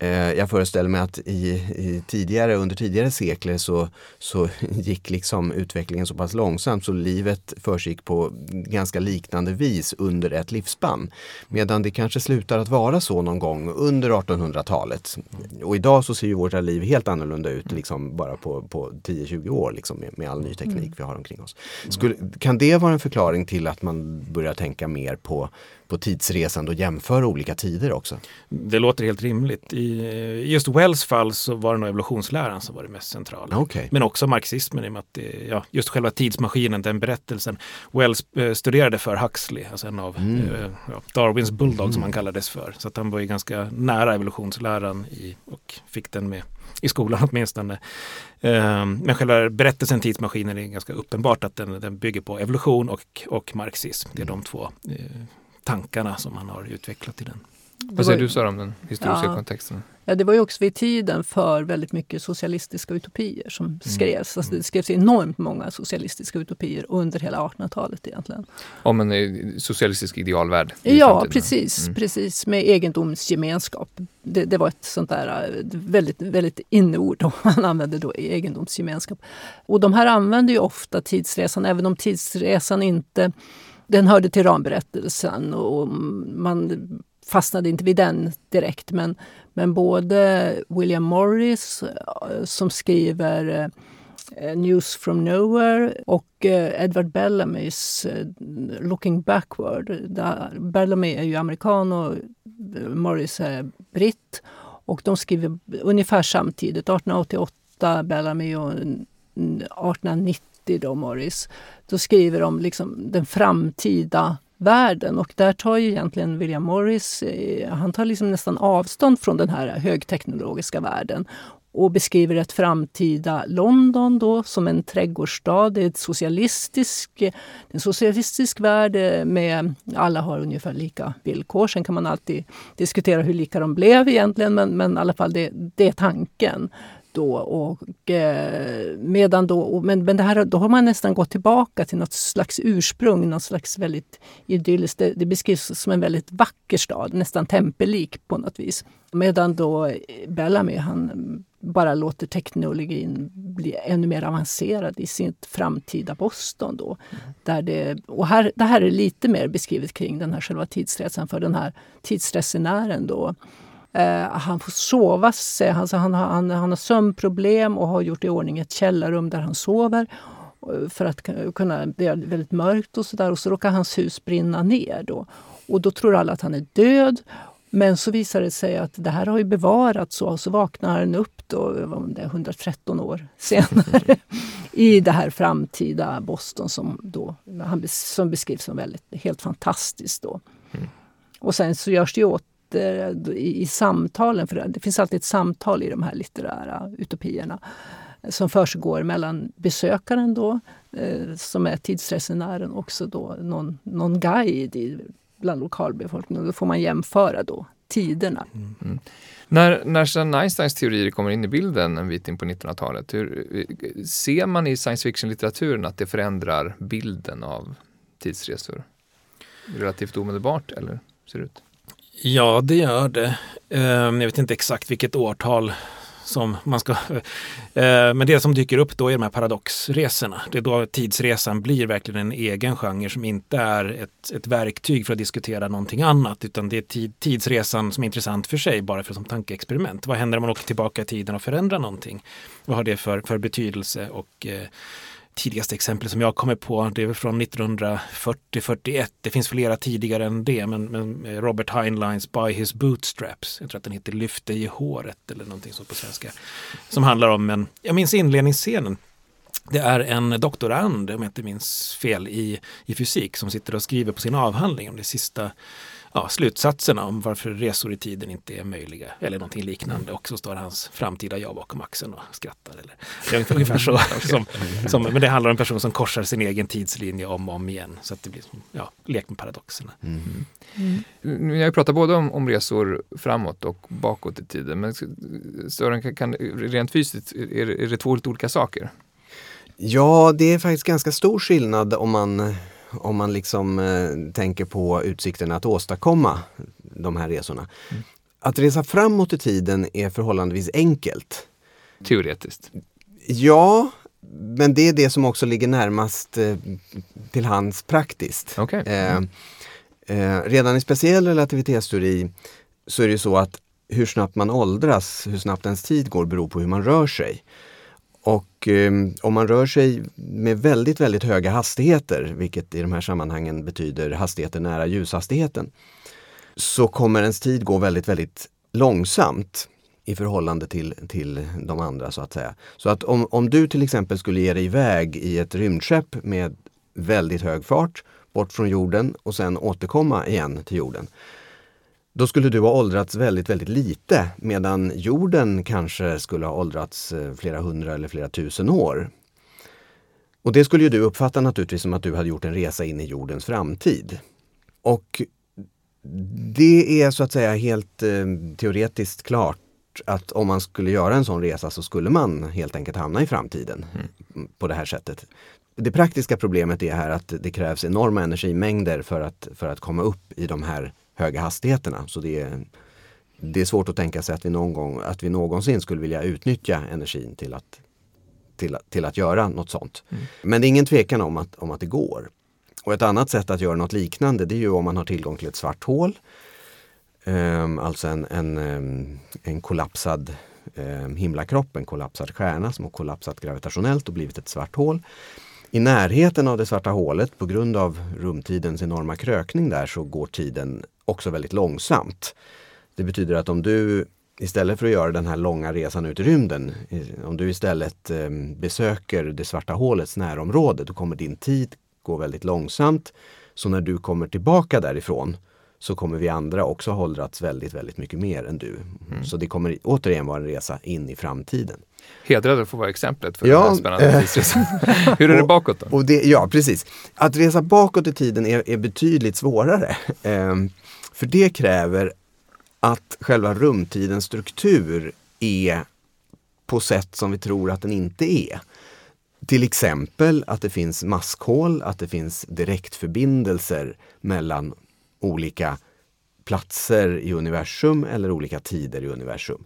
Eh, jag föreställer mig att i, i, tidigare, under tidigare sekler så, så <laughs> gick liksom utvecklingen så pass långsamt så livet försiggick på ganska liknande vis under ett livsspann. Medan det kanske slutar att vara så någon gång under 1800-talet. Och idag så ser ju vårt liv helt annorlunda ut liksom bara på, på 10-20 år liksom med, med all ny teknik mm. vi har omkring oss. Skulle, kan det vara en förklaring till att man börjar tänka mer på på tidsresande och jämföra olika tider också. Det låter helt rimligt. I just Wells fall så var det nog evolutionsläran som var det mest centrala. Okay. Men också marxismen i och med att det, ja, just själva tidsmaskinen, den berättelsen. Wells eh, studerade för Huxley, alltså en av mm. eh, ja, Darwins bulldog mm. som han kallades för. Så att han var ju ganska nära evolutionsläran i, och fick den med i skolan <laughs> åtminstone. Eh, men själva berättelsen Tidsmaskinen är ganska uppenbart att den, den bygger på evolution och, och marxism. Det är de två eh, tankarna som man har utvecklat i den. Vad säger du Sara om den historiska ja, kontexten? Ja, det var ju också vid tiden för väldigt mycket socialistiska utopier som mm. skrevs. Alltså det skrevs enormt många socialistiska utopier under hela 1800-talet egentligen. Om en eh, socialistisk idealvärld? Ja, precis, mm. precis. Med egendomsgemenskap. Det, det, var ett sånt där eh, väldigt, väldigt inneord man använde då, egendomsgemenskap. Och de här använde ju ofta tidsresan, även om tidsresan inte den hörde till ramberättelsen och man fastnade inte vid den direkt. Men, men både William Morris eh, som skriver eh, News from Nowhere och eh, Edward Bellamys Looking Backward. Där Bellamy är ju amerikan och Morris är britt. Och de skriver ungefär samtidigt, 1888 Bellamy och mm, 1890 då Morris. Då skriver de liksom den framtida världen och där tar ju egentligen William Morris, eh, han tar liksom nästan avstånd från den här högteknologiska världen och beskriver ett framtida London då som en trädgårdsstad. Det är ett socialistisk, en socialistisk värld eh, med alla har ungefär lika villkor. Sen kan man alltid diskutera hur lika de blev egentligen men, men i alla fall det, det är tanken då. Och, eh, medan då men, men det här, då har man nästan gått tillbaka till något slags ursprung, något slags väldigt idylliskt. Det, det beskrivs som en väldigt vacker stad, nästan tempellik på något vis. Medan då Bellamy, han bara låter teknologin bli ännu mer avancerad i sitt framtida Boston. Då, mm. där det, och här, det här är lite mer beskrivet kring den här själva tidsresan för den här tidsresenären. Då, Eh, han får sova sig. Alltså han, han, han har sömnproblem och har gjort i ordning ett källarrum där han sover eh, för att kunna, det är väldigt mörkt och sådär. Och så råkar hans hus brinna ner. Då. Och då tror alla att han är död. Men så visar det sig att det här har ju bevarats och så vaknar han upp då, det är 113 år senare <laughs> i det här framtida Boston som, då, som beskrivs som väldigt, helt fantastiskt. Då. Mm. Och sen så görs det åt Eh, i, i samtalen, för det finns alltid ett samtal i de här litterära utopierna som försiggår mellan besökaren då, eh, som är tidsresenären, och också då någon, någon guide i, bland lokalbefolkningen. Då får man jämföra då tiderna. Mm. Mm. När, när sedan Einsteins teorier kommer in i bilden en bit in på 1900-talet, hur, ser man i science fiction-litteraturen att det förändrar bilden av tidsresor? Relativt omedelbart, eller ser det ut? Ja, det gör det. Ehm, jag vet inte exakt vilket årtal som man ska... <laughs> Ehm, men det som dyker upp då är de här paradoxresorna. Det är då tidsresan blir verkligen en egen genre som inte är ett, ett verktyg för att diskutera någonting annat utan det är tid, tidsresan som är intressant för sig bara för som tankeexperiment. Vad händer om man åker tillbaka i tiden och förändrar någonting? Vad har det för, för betydelse? Och eh, tidigaste exemplet som jag kommer på det är från 1940-41. Det finns flera tidigare än det men, men, eh, Robert Heinleins By His Bootstraps. Jag tror att den heter Lyfte i håret eller någonting så på svenska. Som handlar om en, jag minns inledningsscenen. Det är en doktorand, om jag inte minns fel, i, i fysik som sitter och skriver på sin avhandling om det sista ja, slutsatserna om varför resor i tiden inte är möjliga eller någonting liknande och så står hans framtida jag bakom axeln och skrattar. Eller, det är ungefär så. <laughs> som, som, men det handlar om en person som korsar sin egen tidslinje om och om igen. Så att det blir som, ja, lek med paradoxerna. Mm. Mm. Jag pratar både om, om, resor framåt och bakåt i tiden. Men Sören, kan, kan, rent fysiskt, är, är det två olika saker? Ja, det är faktiskt ganska stor skillnad om man om man liksom eh, tänker på utsikten att åstadkomma de här resorna. Mm. Att resa framåt i tiden är förhållandevis enkelt. Teoretiskt? Ja, men det är det som också ligger närmast eh, till hands praktiskt. Okay. Mm. Eh, redan i speciell relativitetsteori så är det så att hur snabbt man åldras, hur snabbt ens tid går beror på hur man rör sig. Och eh, om man rör sig med väldigt, väldigt höga hastigheter, vilket i de här sammanhangen betyder hastigheter nära ljushastigheten, så kommer ens tid gå väldigt, väldigt långsamt i förhållande till, till de andra så att säga. Så att om, om du till exempel skulle ge dig iväg i ett rymdskepp med väldigt hög fart bort från jorden och sen återkomma igen till jorden då skulle du ha åldrats väldigt, väldigt lite medan jorden kanske skulle ha åldrats eh, flera hundra eller flera tusen år. Och det skulle du uppfatta naturligtvis som att du hade gjort en resa in i jordens framtid. Och det är så att säga helt eh, teoretiskt klart att om man skulle göra en sån resa så skulle man helt enkelt hamna i framtiden mm. på det här sättet. Det praktiska problemet är här att det krävs enorma energimängder för att, för att komma upp i de här höga hastigheterna. Så det är, det är svårt att tänka sig att vi, någon gång, att vi någonsin skulle vilja utnyttja energin till att, till, till att göra något sånt. Mm. Men det är ingen tvekan om att, om att det går. Och ett annat sätt att göra något liknande det är ju om man har tillgång till ett svart hål. Um, alltså en, en, um, en kollapsad um, himlakropp, en kollapsad stjärna som har kollapsat gravitationellt och blivit ett svart hål. I närheten av det svarta hålet, på grund av rumtidens enorma krökning där, så går tiden också väldigt långsamt. Det betyder att om du istället för att göra den här långa resan ut i rymden, om du istället eh, besöker det svarta hålets närområde, då kommer din tid gå väldigt långsamt. Så när du kommer tillbaka därifrån så kommer vi andra också ha åldrats väldigt, väldigt mycket mer än du. Mm. Så det kommer återigen vara en resa in i framtiden. Hedrad att få vara exemplet för ja, den här spännande tidsresan. <laughs> Hur är det bakåt då? Det, ja, precis. Att resa bakåt i tiden är, är betydligt svårare. Ehm, för det kräver att själva rumtidens struktur är på sätt som vi tror att den inte är. Till exempel att det finns maskhål, att det finns direktförbindelser mellan olika platser i universum eller olika tider i universum.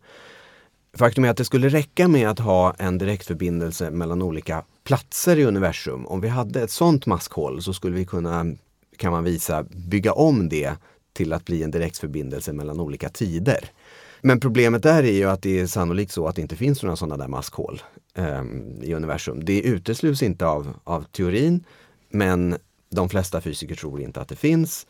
Faktum är att det skulle räcka med att ha en direktförbindelse mellan olika platser i universum. Om vi hade ett sånt maskhål så skulle vi kunna, kan man visa, bygga om det till att bli en direktförbindelse mellan olika tider. Men problemet där är ju att det är sannolikt så att det inte finns några sådana där maskhål eh, i universum. Det utesluts inte av, av teorin men de flesta fysiker tror inte att det finns.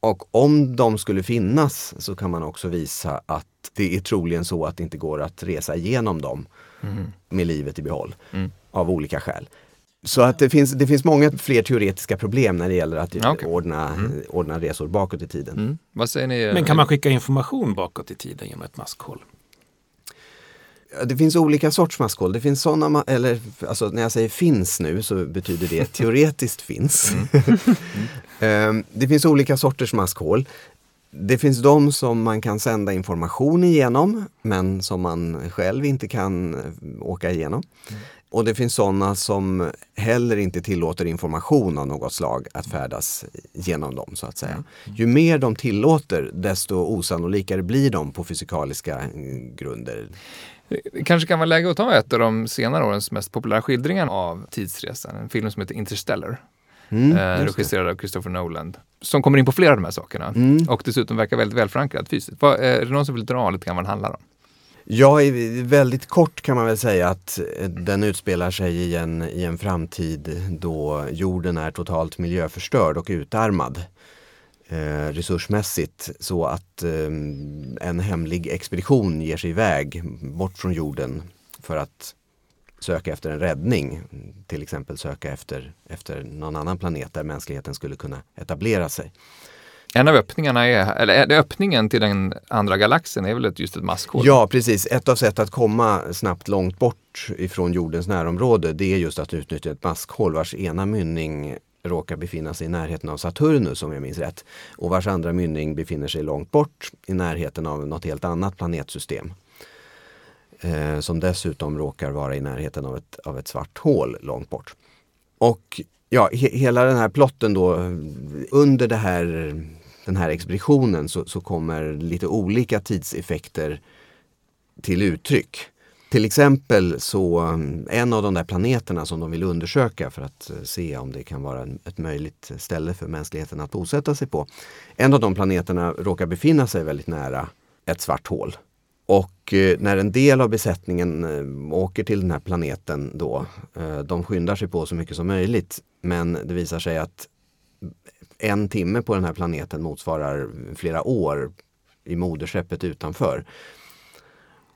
Och om de skulle finnas så kan man också visa att det är troligen så att det inte går att resa igenom dem mm. med livet i behåll. Mm. Av olika skäl. Så att det finns, det finns många fler teoretiska problem när det gäller att okay. ordna, mm. ordna resor bakåt i tiden. Mm. Vad säger ni? Men kan man skicka information bakåt i tiden genom ett maskhål? Det finns olika sorts maskhål. Det finns sådana, eller alltså när jag säger finns nu så betyder det teoretiskt finns. Mm. Ehm, det finns olika sorters maskhål. Det finns de som man kan sända information igenom men som man själv inte kan eh, åka igenom. Mm. Och det finns sådana som heller inte tillåter information av något slag att färdas genom dem så att säga. Mm. Ju mer de tillåter desto osannolikare blir de på fysikaliska eh, grunder. Det kanske kan vara läge att ta ett av de senare årens mest populära skildringar av tidsresan. En film som heter Interstellar. Mm, eh, regisserad av Christopher Nolan. Som kommer in på flera av de här sakerna mm. och dessutom verkar väldigt välförankrad fysiskt. Vad, eh, är det någon som vill dra lite grann vad den handlar om? Ja, väldigt kort kan man väl säga att eh, den utspelar sig i en, i en framtid då jorden är totalt miljöförstörd och utarmad eh, resursmässigt så att eh, en hemlig expedition ger sig iväg bort från jorden för att söka efter en räddning. Till exempel söka efter, efter någon annan planet där mänskligheten skulle kunna etablera sig. En av öppningarna är, eller öppningen till den andra galaxen är väl ett, just ett maskhål? Ja, precis. Ett av sätt att komma snabbt långt bort ifrån jordens närområde det är just att utnyttja ett maskhål vars ena mynning råkar befinna sig i närheten av Saturnus om jag minns rätt. Och vars andra mynning befinner sig långt bort i närheten av något helt annat planetsystem. Eh, som dessutom råkar vara i närheten av ett, av ett svart hål långt bort. Och ja, he, hela den här plotten då under det här, den här expeditionen så, så kommer lite olika tidseffekter till uttryck. Till exempel så en av de där planeterna som de vill undersöka för att eh, se om det kan vara ett möjligt ställe för mänskligheten att bosätta sig på. En av de planeterna råkar befinna sig väldigt nära ett svart hål. Och eh, när en del av besättningen eh, åker till den här planeten då, de skyndar sig på så mycket som möjligt. Men det visar sig att en timme på den här planeten motsvarar flera år i moderskeppet utanför.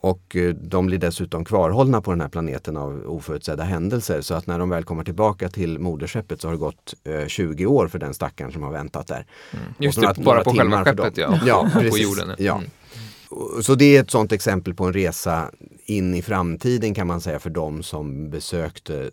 Och eh, de blir dessutom kvarhållna på den här planeten av oförutsedda händelser. Så att när de väl kommer tillbaka till moderskeppet så har det gått eh, 20 år för den stackaren som har väntat där. Mm. Just det, bara på själva skeppet ja. ja <laughs> på jorden. Ja. Mm. Så det är ett sådant exempel på en resa in i framtiden kan man säga för de som besökte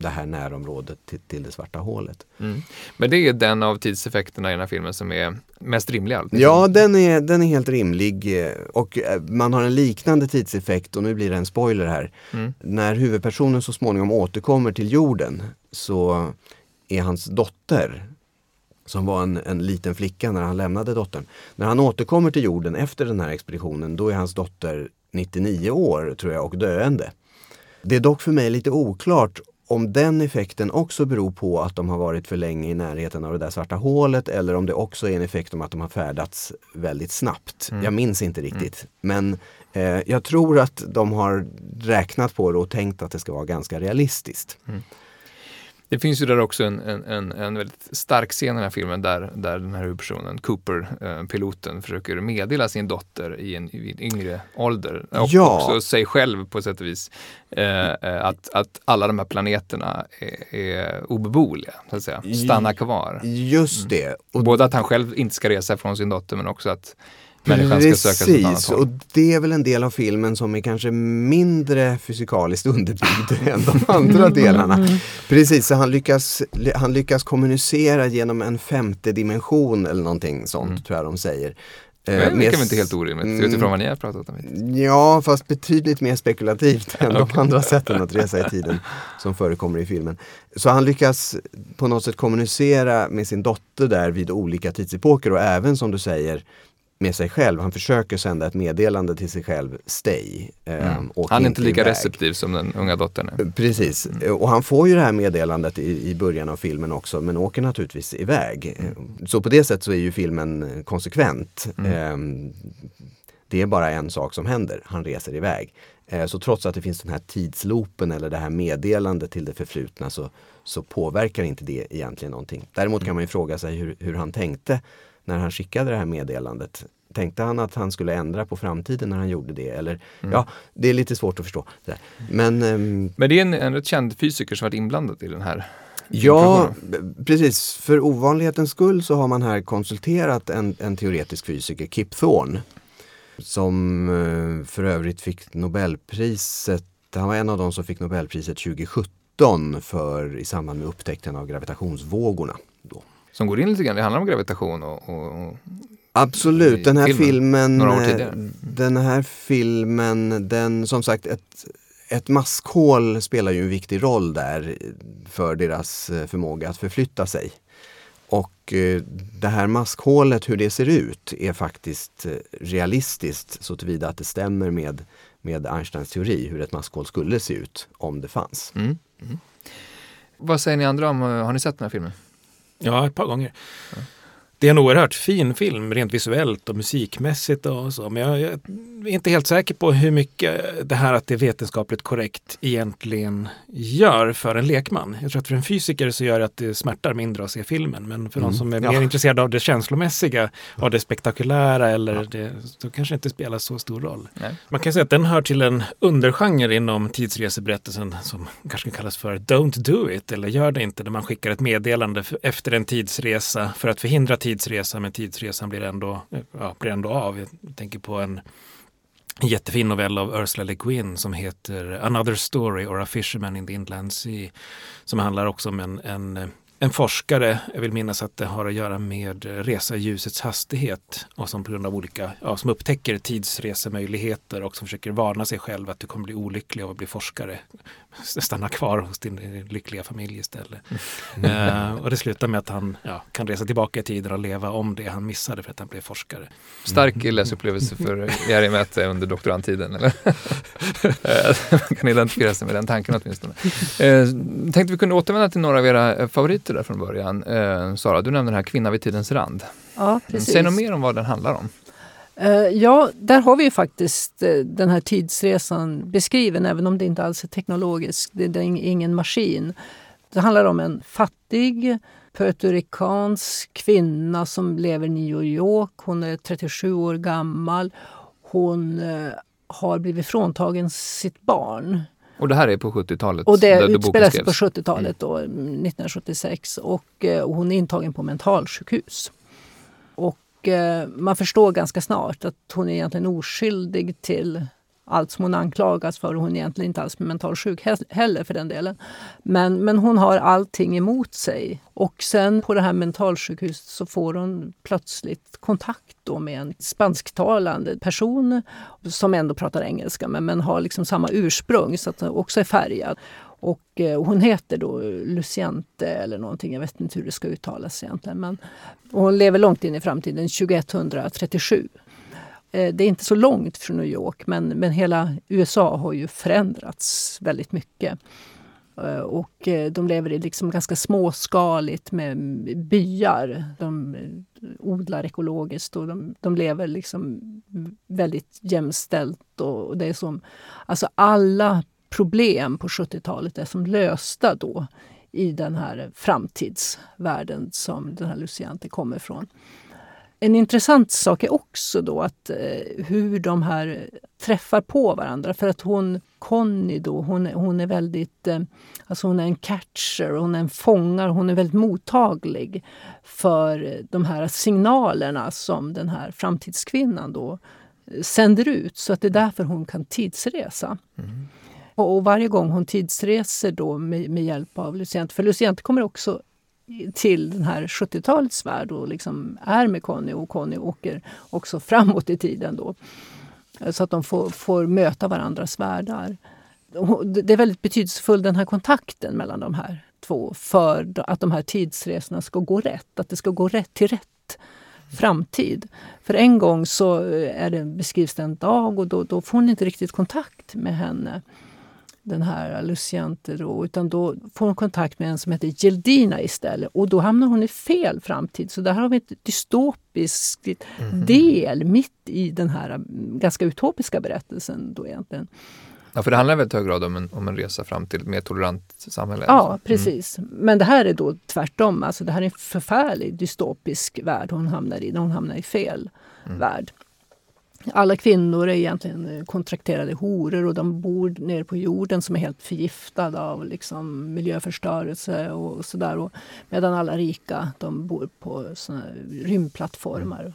det här närområdet till, till det svarta hålet. Mm. Men det är den av tidseffekterna i den här filmen som är mest rimlig? Alltså. Ja, den är, den är helt rimlig eh, och eh, man har en liknande tidseffekt och nu blir det en spoiler här. Mm. När huvudpersonen så småningom återkommer till jorden så är hans dotter som var en, en liten flicka när han lämnade dottern. När han återkommer till jorden efter den här expeditionen då är hans dotter 99 år tror jag och döende. Det är dock för mig lite oklart om den effekten också beror på att de har varit för länge i närheten av det där svarta hålet eller om det också är en effekt om att de har färdats väldigt snabbt. Mm. Jag minns inte riktigt. Mm. Men eh, jag tror att de har räknat på det och tänkt att det ska vara ganska realistiskt. Mm. Det finns ju där också en, en, en, väldigt stark scen i den här filmen där, där den här huvudpersonen, Cooper, eh, piloten, försöker meddela sin dotter i en, i en yngre ålder och ja. också sig själv på sätt och vis eh, eh, att, att alla de här planeterna är, är obeboeliga, så att säga. Stanna kvar. Just det. Mm. Både att han själv inte ska resa från sin dotter men också att människan ska söka sig ett annat håll. och det är väl en del av filmen som är kanske mindre fysikaliskt <laughs> underbyggd än de andra delarna. Mm. Precis, så han lyckas, han lyckas kommunicera genom en femte dimension eller någonting sånt mm. tror jag de säger. Det verkar väl inte helt orimligt mm. utifrån vad ni har pratat om. Ja, fast betydligt mer spekulativt än de <laughs> andra sätten att resa i tiden som förekommer i filmen. Så han lyckas på något sätt kommunicera med sin dotter där vid olika tidsepoker och även som du säger med sig själv. Han försöker sända ett meddelande till sig själv, stay. Eh, mm. Han är inte lika iväg. receptiv som den unga dottern är. Eh, precis, mm. Eh, och han får ju det här meddelandet i, i början av filmen också men åker naturligtvis iväg. Mm. Så på det sättet så är ju filmen konsekvent. Eh, det är bara en sak som händer, han reser iväg. Eh, så trots att det finns den här tidsloopen eller det här meddelandet till det förflutna så, så påverkar inte det egentligen någonting. Däremot kan mm. man ju fråga sig hur, hur han tänkte när han skickade det här meddelandet. Tänkte han att han skulle ändra på framtiden när han gjorde det? Eller, mm. Ja, det är lite svårt att förstå. Men, um, Men det är en, en rätt känd fysiker som varit inblandad i den här Ja, precis. För ovanlighetens skull så har man här konsulterat en, en teoretisk fysiker, Kip Thorne. Som uh, för övrigt fick Nobelpriset, han var en av de som fick Nobelpriset 2017 för, i samband med upptäckten av gravitationsvågorna. Då som går in lite grann. Det handlar om gravitation och, och, och Absolut, den här filmen, filmen mm. den här filmen, den som sagt ett, ett maskhål spelar ju en viktig roll där för deras eh, förmåga att förflytta sig. Och eh, det här maskhålet, hur det ser ut, är faktiskt eh, realistiskt så tillvida att det stämmer med, med Einsteins teori hur ett maskhål skulle se ut om det fanns. Mm. Mm. Vad säger ni andra om, har ni sett den här filmen? Ja, ett par gånger. Ja. Det är en oerhört fin film rent visuellt och musikmässigt och så. Men jag, jag, är inte helt säker på hur mycket det här att det är vetenskapligt korrekt egentligen gör för en lekman. Jag tror att för en fysiker så gör det att det smärtar mindre att se filmen. Men för mm. någon som är ja. mer intresserad av det känslomässiga, av det spektakulära eller ja. det, så kanske det inte spelar så stor roll. Nej. Man kan säga att den hör till en undergenre inom tidsreseberättelsen som kanske kallas för Don't do it eller gör det inte, där man skickar ett meddelande efter en tidsresa för att förhindra tidsresa tidsresa men tidsresan blir ändå, ja, blir ändå av. Jag tänker på en jättefin novell av Ursula Le Guin som heter Another Story or A Fisherman in the Inland Sea. Som handlar också om en, en en forskare, jag vill minnas att det har att göra med resa i ljusets hastighet och som på grund av olika, ja, som upptäcker tidsresemöjligheter och som försöker varna sig själv att du kommer bli olycklig av att bli forskare. Stanna kvar hos din lyckliga familj istället. Mm. Uh, och det slutar med att han ja, kan resa tillbaka i tiden och leva om det han missade för att han blev forskare. Stark läsupplevelse för Jari Mäte under doktorandtiden. Eller? <laughs> Man kan identifiera sig med den tanken åtminstone. Uh, tänkte vi kunde återvända till några av era favoriter där från början. Eh, Sara, du nämnde den här Kvinna vid tidens rand. Ja, precis. Säg något mer om vad den handlar om. Eh, ja, där har vi ju faktiskt eh, den här tidsresan beskriven, även om det inte alls är teknologiskt. Det, det är ingen maskin. Det handlar om en fattig puertoricansk kvinna som lever i New York. Hon är 37 år gammal. Hon eh, har blivit fråntagen sitt barn och det här är på 70-talet? Och det utspelar sig på 70-talet, då, 1976. Och, eh, och hon är intagen på mentalsjukhus. Och eh, man förstår ganska snart att hon är egentligen oskyldig till allt som hon anklagas för. Hon är egentligen inte alls mentalsjuk heller för den delen. Men, men hon har allting emot sig. Och sen på det här mentalsjukhuset så får hon plötsligt kontakt då med en spansktalande person som ändå pratar engelska men, men har liksom samma ursprung så att hon också är färgad. Och eh, hon heter då Luciente eller någonting, jag vet inte hur det ska uttalas egentligen. Men, hon lever långt in i framtiden, 2137. Eh, det är inte så långt från New York men, men hela USA har ju förändrats väldigt mycket. Eh, och eh, de lever i liksom ganska småskaligt med byar. De odlar ekologiskt och de, de lever liksom väldigt jämställt. Och det är som, alltså alla problem på 70-talet är som lösta då i den här framtidsvärlden som den här Luciante kommer ifrån. En intressant sak är också då att eh, hur de här träffar på varandra. För att hon, Conny då, hon, hon är väldigt, eh, alltså hon är en catcher, hon är en fångare, hon är väldigt mottaglig för de här signalerna som den här framtidskvinnan då eh, sänder ut. Så att det är därför hon kan tidsresa. Mm. Och, och, varje gång hon tidsreser då med, med hjälp av Luciente, för Luciente kommer också till den här 70-talets värld och liksom är med Conny och Conny åker också framåt i tiden då. Så att de får, får möta varandras världar. Det är väldigt betydelsefull den här kontakten mellan de här två för att de här tidsresorna ska gå rätt. Att det ska gå rätt till rätt framtid. För en gång så eh, är det, beskrivs det en dag och då, då får hon inte riktigt kontakt med henne den här Luciante då, utan då får hon kontakt med en som heter Geldina istället och då hamnar hon i fel framtid. Så där har vi ett dystopiskt mm. del mitt i den här mm, ganska utopiska berättelsen då egentligen. Ja, för det handlar i väldigt hög grad om en, om en resa fram till ett mer tolerant samhälle. Ja, alltså. precis. Mm. Men det här är då tvärtom. Alltså, det här är en förfärlig dystopisk värld hon hamnar i, när hon hamnar i fel mm. värld alla kvinnor är egentligen eh, kontrakterade horor och de bor nere på jorden som är helt förgiftade av liksom miljöförstörelse och sådär. Medan alla rika de bor på såna rymdplattformar.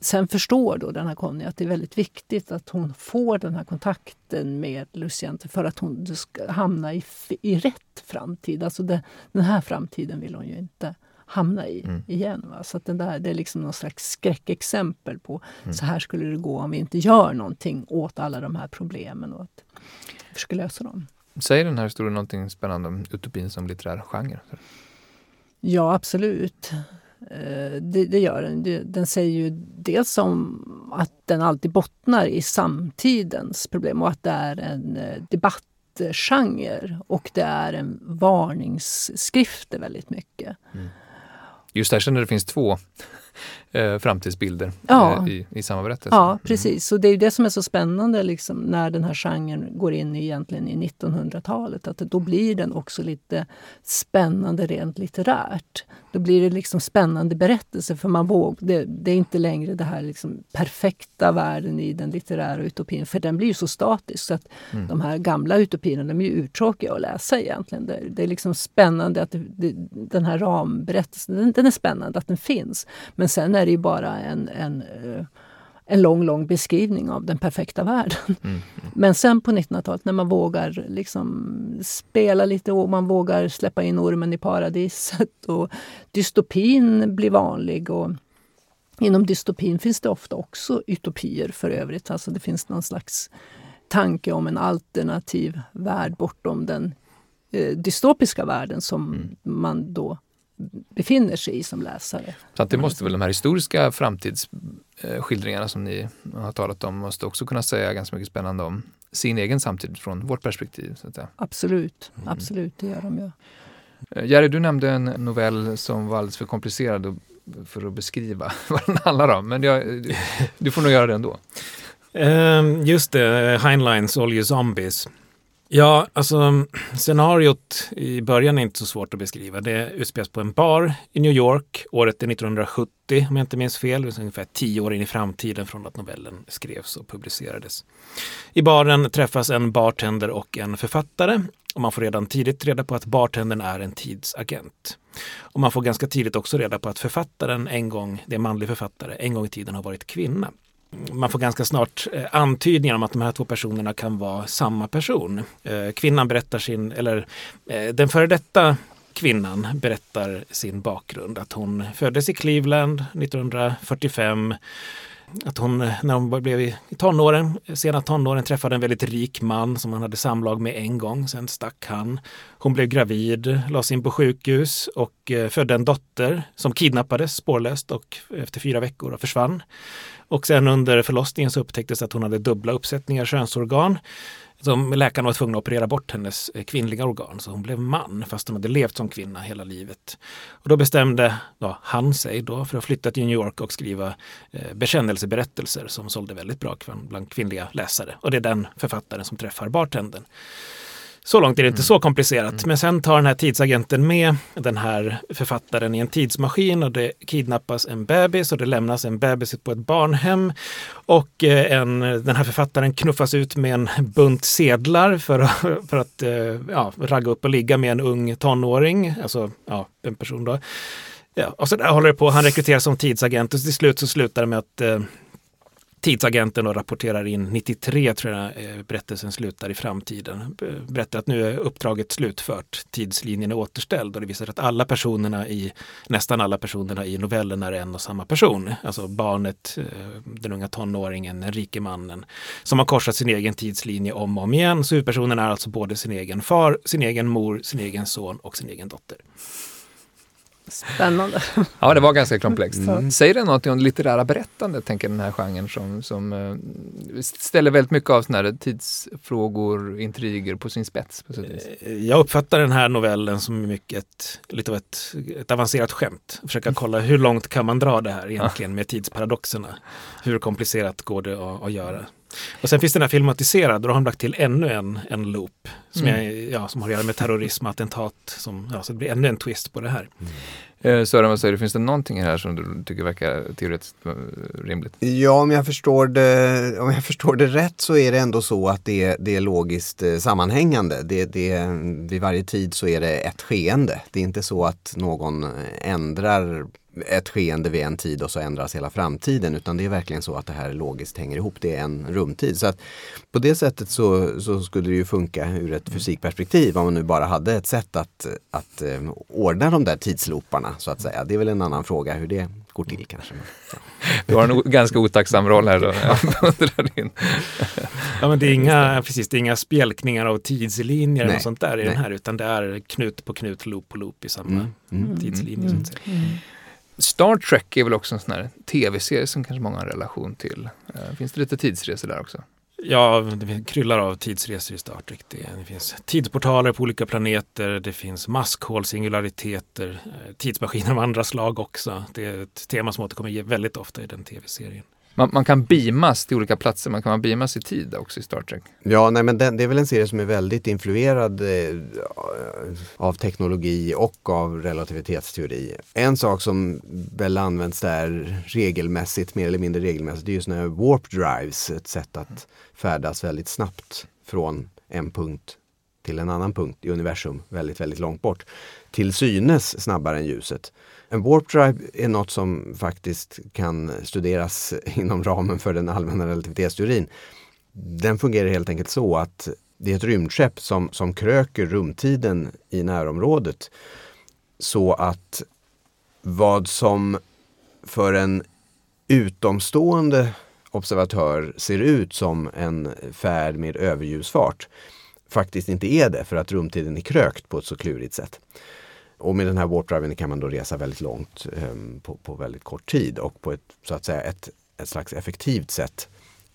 Sen förstår då den här Conny att det är väldigt viktigt att hon får den här kontakten med Luciente för att hon ska hamna i, i rätt framtid. Alltså det, den här framtiden vill hon ju inte hamna i mm. igen. Va? Så att den där, det är liksom någon slags skräckexempel på mm. så här skulle det gå om vi inte gör någonting åt alla de här problemen och att försöka lösa dem. Säger den här historien någonting spännande om utopin som litterär genre? Ja, absolut. Eh, det, det, gör den. Den säger ju dels om att den alltid bottnar i samtidens problem och att det är en eh, debattgenre och det är en varningsskrifter väldigt mycket. Mm. Just där känner det finns två eh, framtidsbilder ja. eh, i, i samma berättelse. Ja, mm. precis. Och det är det som är så spännande liksom, när den här genren går in i, egentligen i 1900-talet. Att då blir den också lite spännande rent litterärt. Då blir det liksom spännande berättelser för man våg, det, det, är inte längre det här liksom perfekta världen i den litterära utopin. För den blir ju så statisk så att mm. de här gamla utopierna de är ju uttråkiga att läsa egentligen. Det, det är liksom spännande att det, den här ramberättelsen, den, den, är spännande att den finns. Men Men sen är det ju bara en, en, eh, en lång, lång beskrivning av den perfekta världen. Mm. Mm. Men sen på 1900-talet när man vågar liksom spela lite och man vågar släppa in ormen i paradiset och dystopin blir vanlig. Och inom dystopin finns det ofta också utopier för övrigt. Alltså det finns någon slags tanke om en alternativ värld bortom den eh, dystopiska världen som mm. man då befinner sig i som läsare. Så att det måste väl de här historiska framtidsskildringarna som ni har talat om måste också kunna säga ganska mycket spännande om sin egen samtid från vårt perspektiv. Så att. Absolut, mm. absolut, det gör de ju. Eh, Jerry, du nämnde en novell som var alldeles för komplicerad för att beskriva <laughs> vad den handlar om, men jag, du får nog göra det ändå. Um, just det, Heinleins All You Zombies. Ja, alltså scenariot i början är inte så svårt att beskriva. Det utspelas på en bar i New York. Året är 1970 om jag inte minns fel. Det är ungefär tio år in i framtiden från att novellen skrevs och publicerades. I baren träffas en bartender och en författare. Och man får redan tidigt reda på att bartendern är en tidsagent. Och man får ganska tidigt också reda på att författaren en gång, det är en manlig författare, en gång i tiden har varit kvinna man får ganska snart eh, antydningar om att de här två personerna kan vara samma person. Eh, kvinnan berättar sin, eller eh, den före detta kvinnan berättar sin bakgrund. Att hon föddes i Cleveland 1945 att hon när hon blev i tonåren, sena tonåren träffade en väldigt rik man som hon hade samlag med en gång. Sen stack han. Hon blev gravid, lades in på sjukhus och födde en dotter som kidnappades spårlöst och efter fyra veckor försvann. Och sen under förlossningen så upptäcktes att hon hade dubbla uppsättningar könsorgan. Som läkarna var tvungna att operera bort hennes eh, kvinnliga organ så hon blev man fast hon hade levt som kvinna hela livet. Och då bestämde då, han sig då för att flytta till New York och skriva eh, bekännelseberättelser som sålde väldigt bra bland kvinnliga läsare. Och det är den författaren som träffar bartendern. Så långt är det inte mm. så komplicerat. Mm. Men sen tar den här tidsagenten med den här författaren i en tidsmaskin och det kidnappas en bebis och det lämnas en bebis på ett barnhem. Och eh, en, den här författaren knuffas ut med en bunt sedlar för, att, <laughs> för att eh, ja, ragga upp och ligga med en ung tonåring, alltså ja, en person då. Ja, och så där håller det på. Han rekryteras som tidsagent och till slut så slutar det med att eh, tidsagenten och rapporterar in 93 tror jag eh, berättelsen slutar i framtiden. Berättar att nu är uppdraget slutfört, tidslinjen är återställd och det visar sig att alla personerna i, nästan alla personerna i novellen är en och samma person. Alltså barnet, eh, den unga tonåringen, den rike mannen som har korsat sin egen tidslinje om och om igen. Så huvudpersonen är alltså både sin egen far, sin egen mor, sin egen son och sin egen dotter. Spännande. <laughs> Ja, det var ganska komplext. Mm. Säger det något om det litterära berättandet, tänker den här genren som, som uh, ställer väldigt mycket av såna här tidsfrågor, intriger på sin spets? På eh, Jag uppfattar den här novellen som mycket lite av ett, ett avancerat skämt. Försöka kolla hur långt kan man dra det här egentligen med tidsparadoxerna? Hur komplicerat går det att, att göra? Och sen finns den här filmatiserad då har de lagt till ännu en, en loop som, mm. är, ja, som har att göra med terrorism och attentat. Som, ja, så det blir ännu en twist på det här. Mm. Eh, Sören, vad säger du? Finns det någonting här som du tycker verkar teoretiskt eh, rimligt? Ja, om jag förstår det, om jag <laughs> förstår det rätt så är det ändå så att det, det är logiskt eh, sammanhängande. Det, det, vid varje tid så är det ett skeende. Det är inte så att någon ändrar ett skeende vid en tid och så ändras hela framtiden utan det är verkligen så att det här logiskt hänger ihop. Det är en rumtid. Så att på det sättet så, så skulle det ju funka ur ett fysikperspektiv om man nu bara hade ett sätt att, att um, ordna de där tidslooparna så att säga. Det är väl en annan fråga hur det går till kanske. Ja. Du har en ganska otacksam roll här då. <laughs> ja men det är inga, precis, det är inga spjälkningar av tidslinjer och sånt där i Nej. den här utan det är knut på knut, loop på loop i samma mm. Mm. tidslinje. Mm. Så att säga. Mm. Star Trek är väl också en sån här tv-serie som kanske många har en relation till. Eh, finns det lite tidsresor där också? Ja, det kryllar av tidsresor i Star Trek. Det, finns tidsportaler på olika planeter, det finns maskhål, singulariteter, eh, tidsmaskiner av andra slag också. Det är ett tema som återkommer väldigt ofta i den tv-serien. Man, man, kan beamas till olika platser, man kan beamas i tid också i Star Trek. Ja, nej, men den, det är väl en serie som är väldigt influerad eh, av teknologi och av relativitetsteori. En sak som väl används där regelmässigt, mer eller mindre regelmässigt, det är ju sådana här warp drives, ett sätt att färdas väldigt snabbt från en punkt till en annan punkt i universum väldigt, väldigt långt bort. Till synes snabbare än ljuset. En warp drive är något som faktiskt kan studeras <laughs> inom ramen för den allmänna relativitetsteorin. Den fungerar helt enkelt så att det är ett rymdskepp som, som kröker rumtiden i närområdet så att vad som för en utomstående observatör ser ut som en färd med överljusfart faktiskt inte är det för att rumtiden är krökt på ett så klurigt sätt. Och med den här warpdriven kan man då resa väldigt långt um, på, på, väldigt kort tid och på ett, så att säga, ett, ett slags effektivt sätt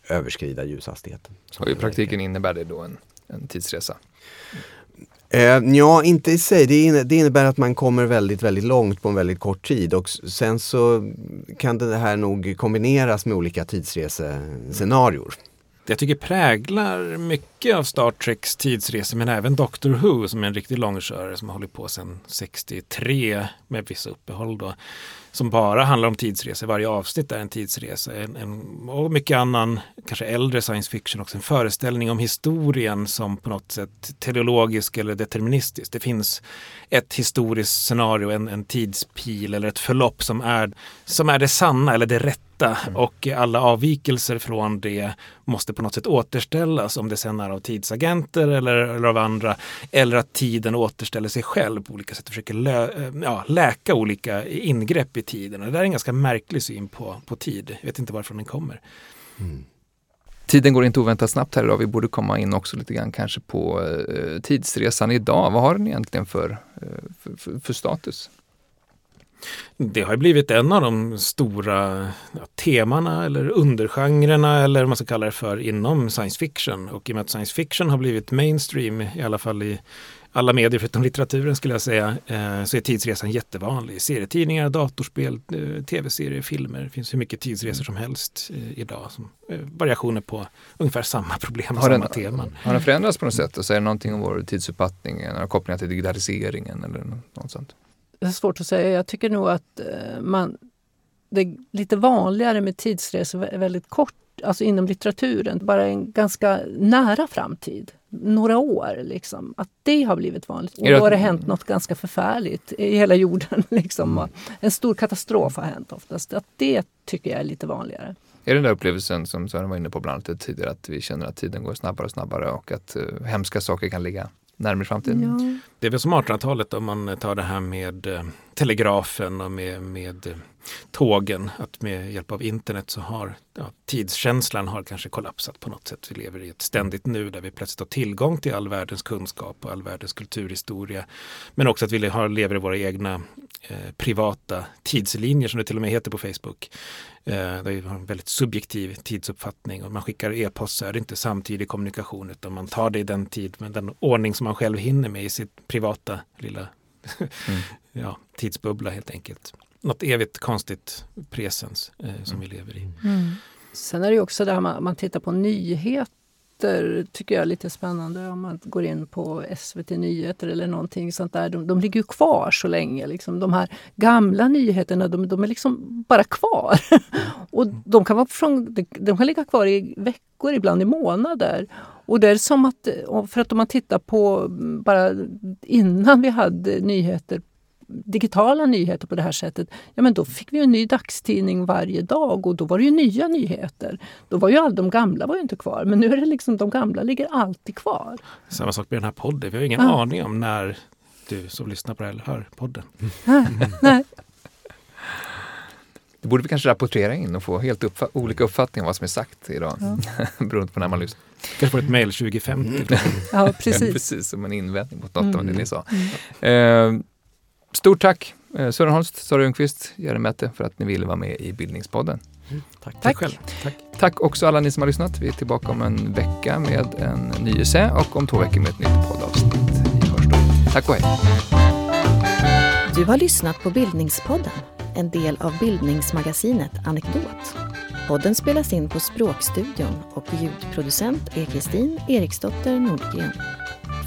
överskrida ljushastigheten. Och i praktiken innebär det då en, en tidsresa? Eh, ja, inte i sig. Det, det, innebär att man kommer väldigt, väldigt långt på en väldigt kort tid och sen så kan det här nog kombineras med olika tidsresescenarior. Jag tycker präglar mycket av Star Treks tidsresor men även Doctor Who som är en riktig långkörare som har hållit på sedan 63 med vissa uppehåll då som bara handlar om tidsresor. Varje avsnitt är en tidsresa. En, en, och mycket annan, kanske äldre science fiction också. En föreställning om historien som på något sätt teleologisk eller deterministisk. Det finns ett historiskt scenario, en, en tidspil eller ett förlopp som är, som är det sanna eller det rätta Mm. och alla avvikelser från det måste på något sätt återställas om det sen är av tidsagenter eller, eller av andra. Eller att tiden återställer sig själv på olika sätt och försöker lö, eh, ja, läka olika ingrepp i tiden. Och det där är en ganska märklig syn på, på tid. Jag vet inte varifrån den kommer. Mm. Tiden går inte oväntat snabbt här idag. Vi borde komma in också lite grann kanske på eh, tidsresan idag. Vad har den egentligen för, eh, för, för, för status? Det har blivit en av de stora ja, temana eller undergenrerna eller vad man ska kalla det för inom science fiction. Och i och med att science fiction har blivit mainstream, i alla fall i alla medier förutom litteraturen skulle jag säga, eh, så är tidsresan jättevanlig. Serietidningar, datorspel, eh, tv-serier, filmer. Det finns hur mycket tidsresor som helst eh, idag. Som, eh, variationer på ungefär samma problem och samma teman. Har den förändrats på något sätt? Och säger någonting om vår tidsuppfattning? Några kopplingar till digitaliseringen eller något sånt? Det är svårt att säga. Jag tycker nog att eh, man, det är lite vanligare med tidsresor väldigt kort, alltså inom litteraturen, bara en ganska nära framtid. Några år, liksom. Att det har blivit vanligt. Och då har det hänt något ganska förfärligt i hela jorden. <laughs> Liksom. Mm. En stor katastrof har hänt oftast. Att det tycker jag är lite vanligare. Är det den där upplevelsen som Sören var inne på bland annat tidigare, att vi känner att tiden går snabbare och snabbare och att uh, hemska saker kan ligga närmare framtiden. Ja. Det är väl som 1800-talet om man tar det här med eh, telegrafen och med, med eh, tågen. Att med hjälp av internet så har ja, tidskänslan har kanske kollapsat på något sätt. Vi lever i ett ständigt nu där vi plötsligt har tillgång till all världens kunskap och all världens kulturhistoria. Men också att vi har, lever i våra egna eh, privata tidslinjer som det till och med heter på Facebook. Eh, där vi har en väldigt subjektiv tidsuppfattning och man skickar e-post så är det inte samtidig kommunikation utan man tar det i den tid, med den ordning som man själv hinner med i sitt privata lilla <laughs> mm. ja, tidsbubbla helt enkelt. Något evigt konstigt presens eh, som mm. vi lever i. Mm. Sen är det också det här man, man tittar på nyheter tycker jag är lite spännande. Om man går in på SVT Nyheter eller någonting sånt där. De, de ligger ju kvar så länge. Liksom. De här gamla nyheterna de, de är liksom bara kvar. <laughs> och de kan, vara från, de kan ligga kvar i veckor, ibland i månader. Och det är som att, för att om man tittar på bara innan vi hade nyheter digitala nyheter på det här sättet, ja men då fick vi en ny dagstidning varje dag och då var det ju nya nyheter. Då var ju all de gamla var ju inte kvar, men nu är det liksom de gamla ligger alltid kvar. Samma sak med den här podden, vi har ingen ja. aning om när du som lyssnar på det eller hör podden. Nej. Det borde vi kanske rapportera in och få helt uppfa olika uppfattningar om vad som är sagt idag. Ja. <laughs> Beroende på när man lyssnar. Kanske får ett mejl 2050. ja, precis. <laughs> precis, som en invändning mot något mm. av det ni sa. Mm. Eh, stort tack eh, Sören Holst, Sara Ljungqvist, Jerry Mette för att ni ville vara med i Bildningspodden. Mm, tack. tack. själv. Tack. tack också alla ni som har lyssnat. Vi är tillbaka om en vecka med en ny essä och om två veckor med ett nytt poddavsnitt. Vi hörs då. Tack och hej. Du har lyssnat på Bildningspodden en del av bildningsmagasinet Anekdot. Podden spelas in på Språkstudion och ljudproducent är Kristin Eriksdotter Nordgren.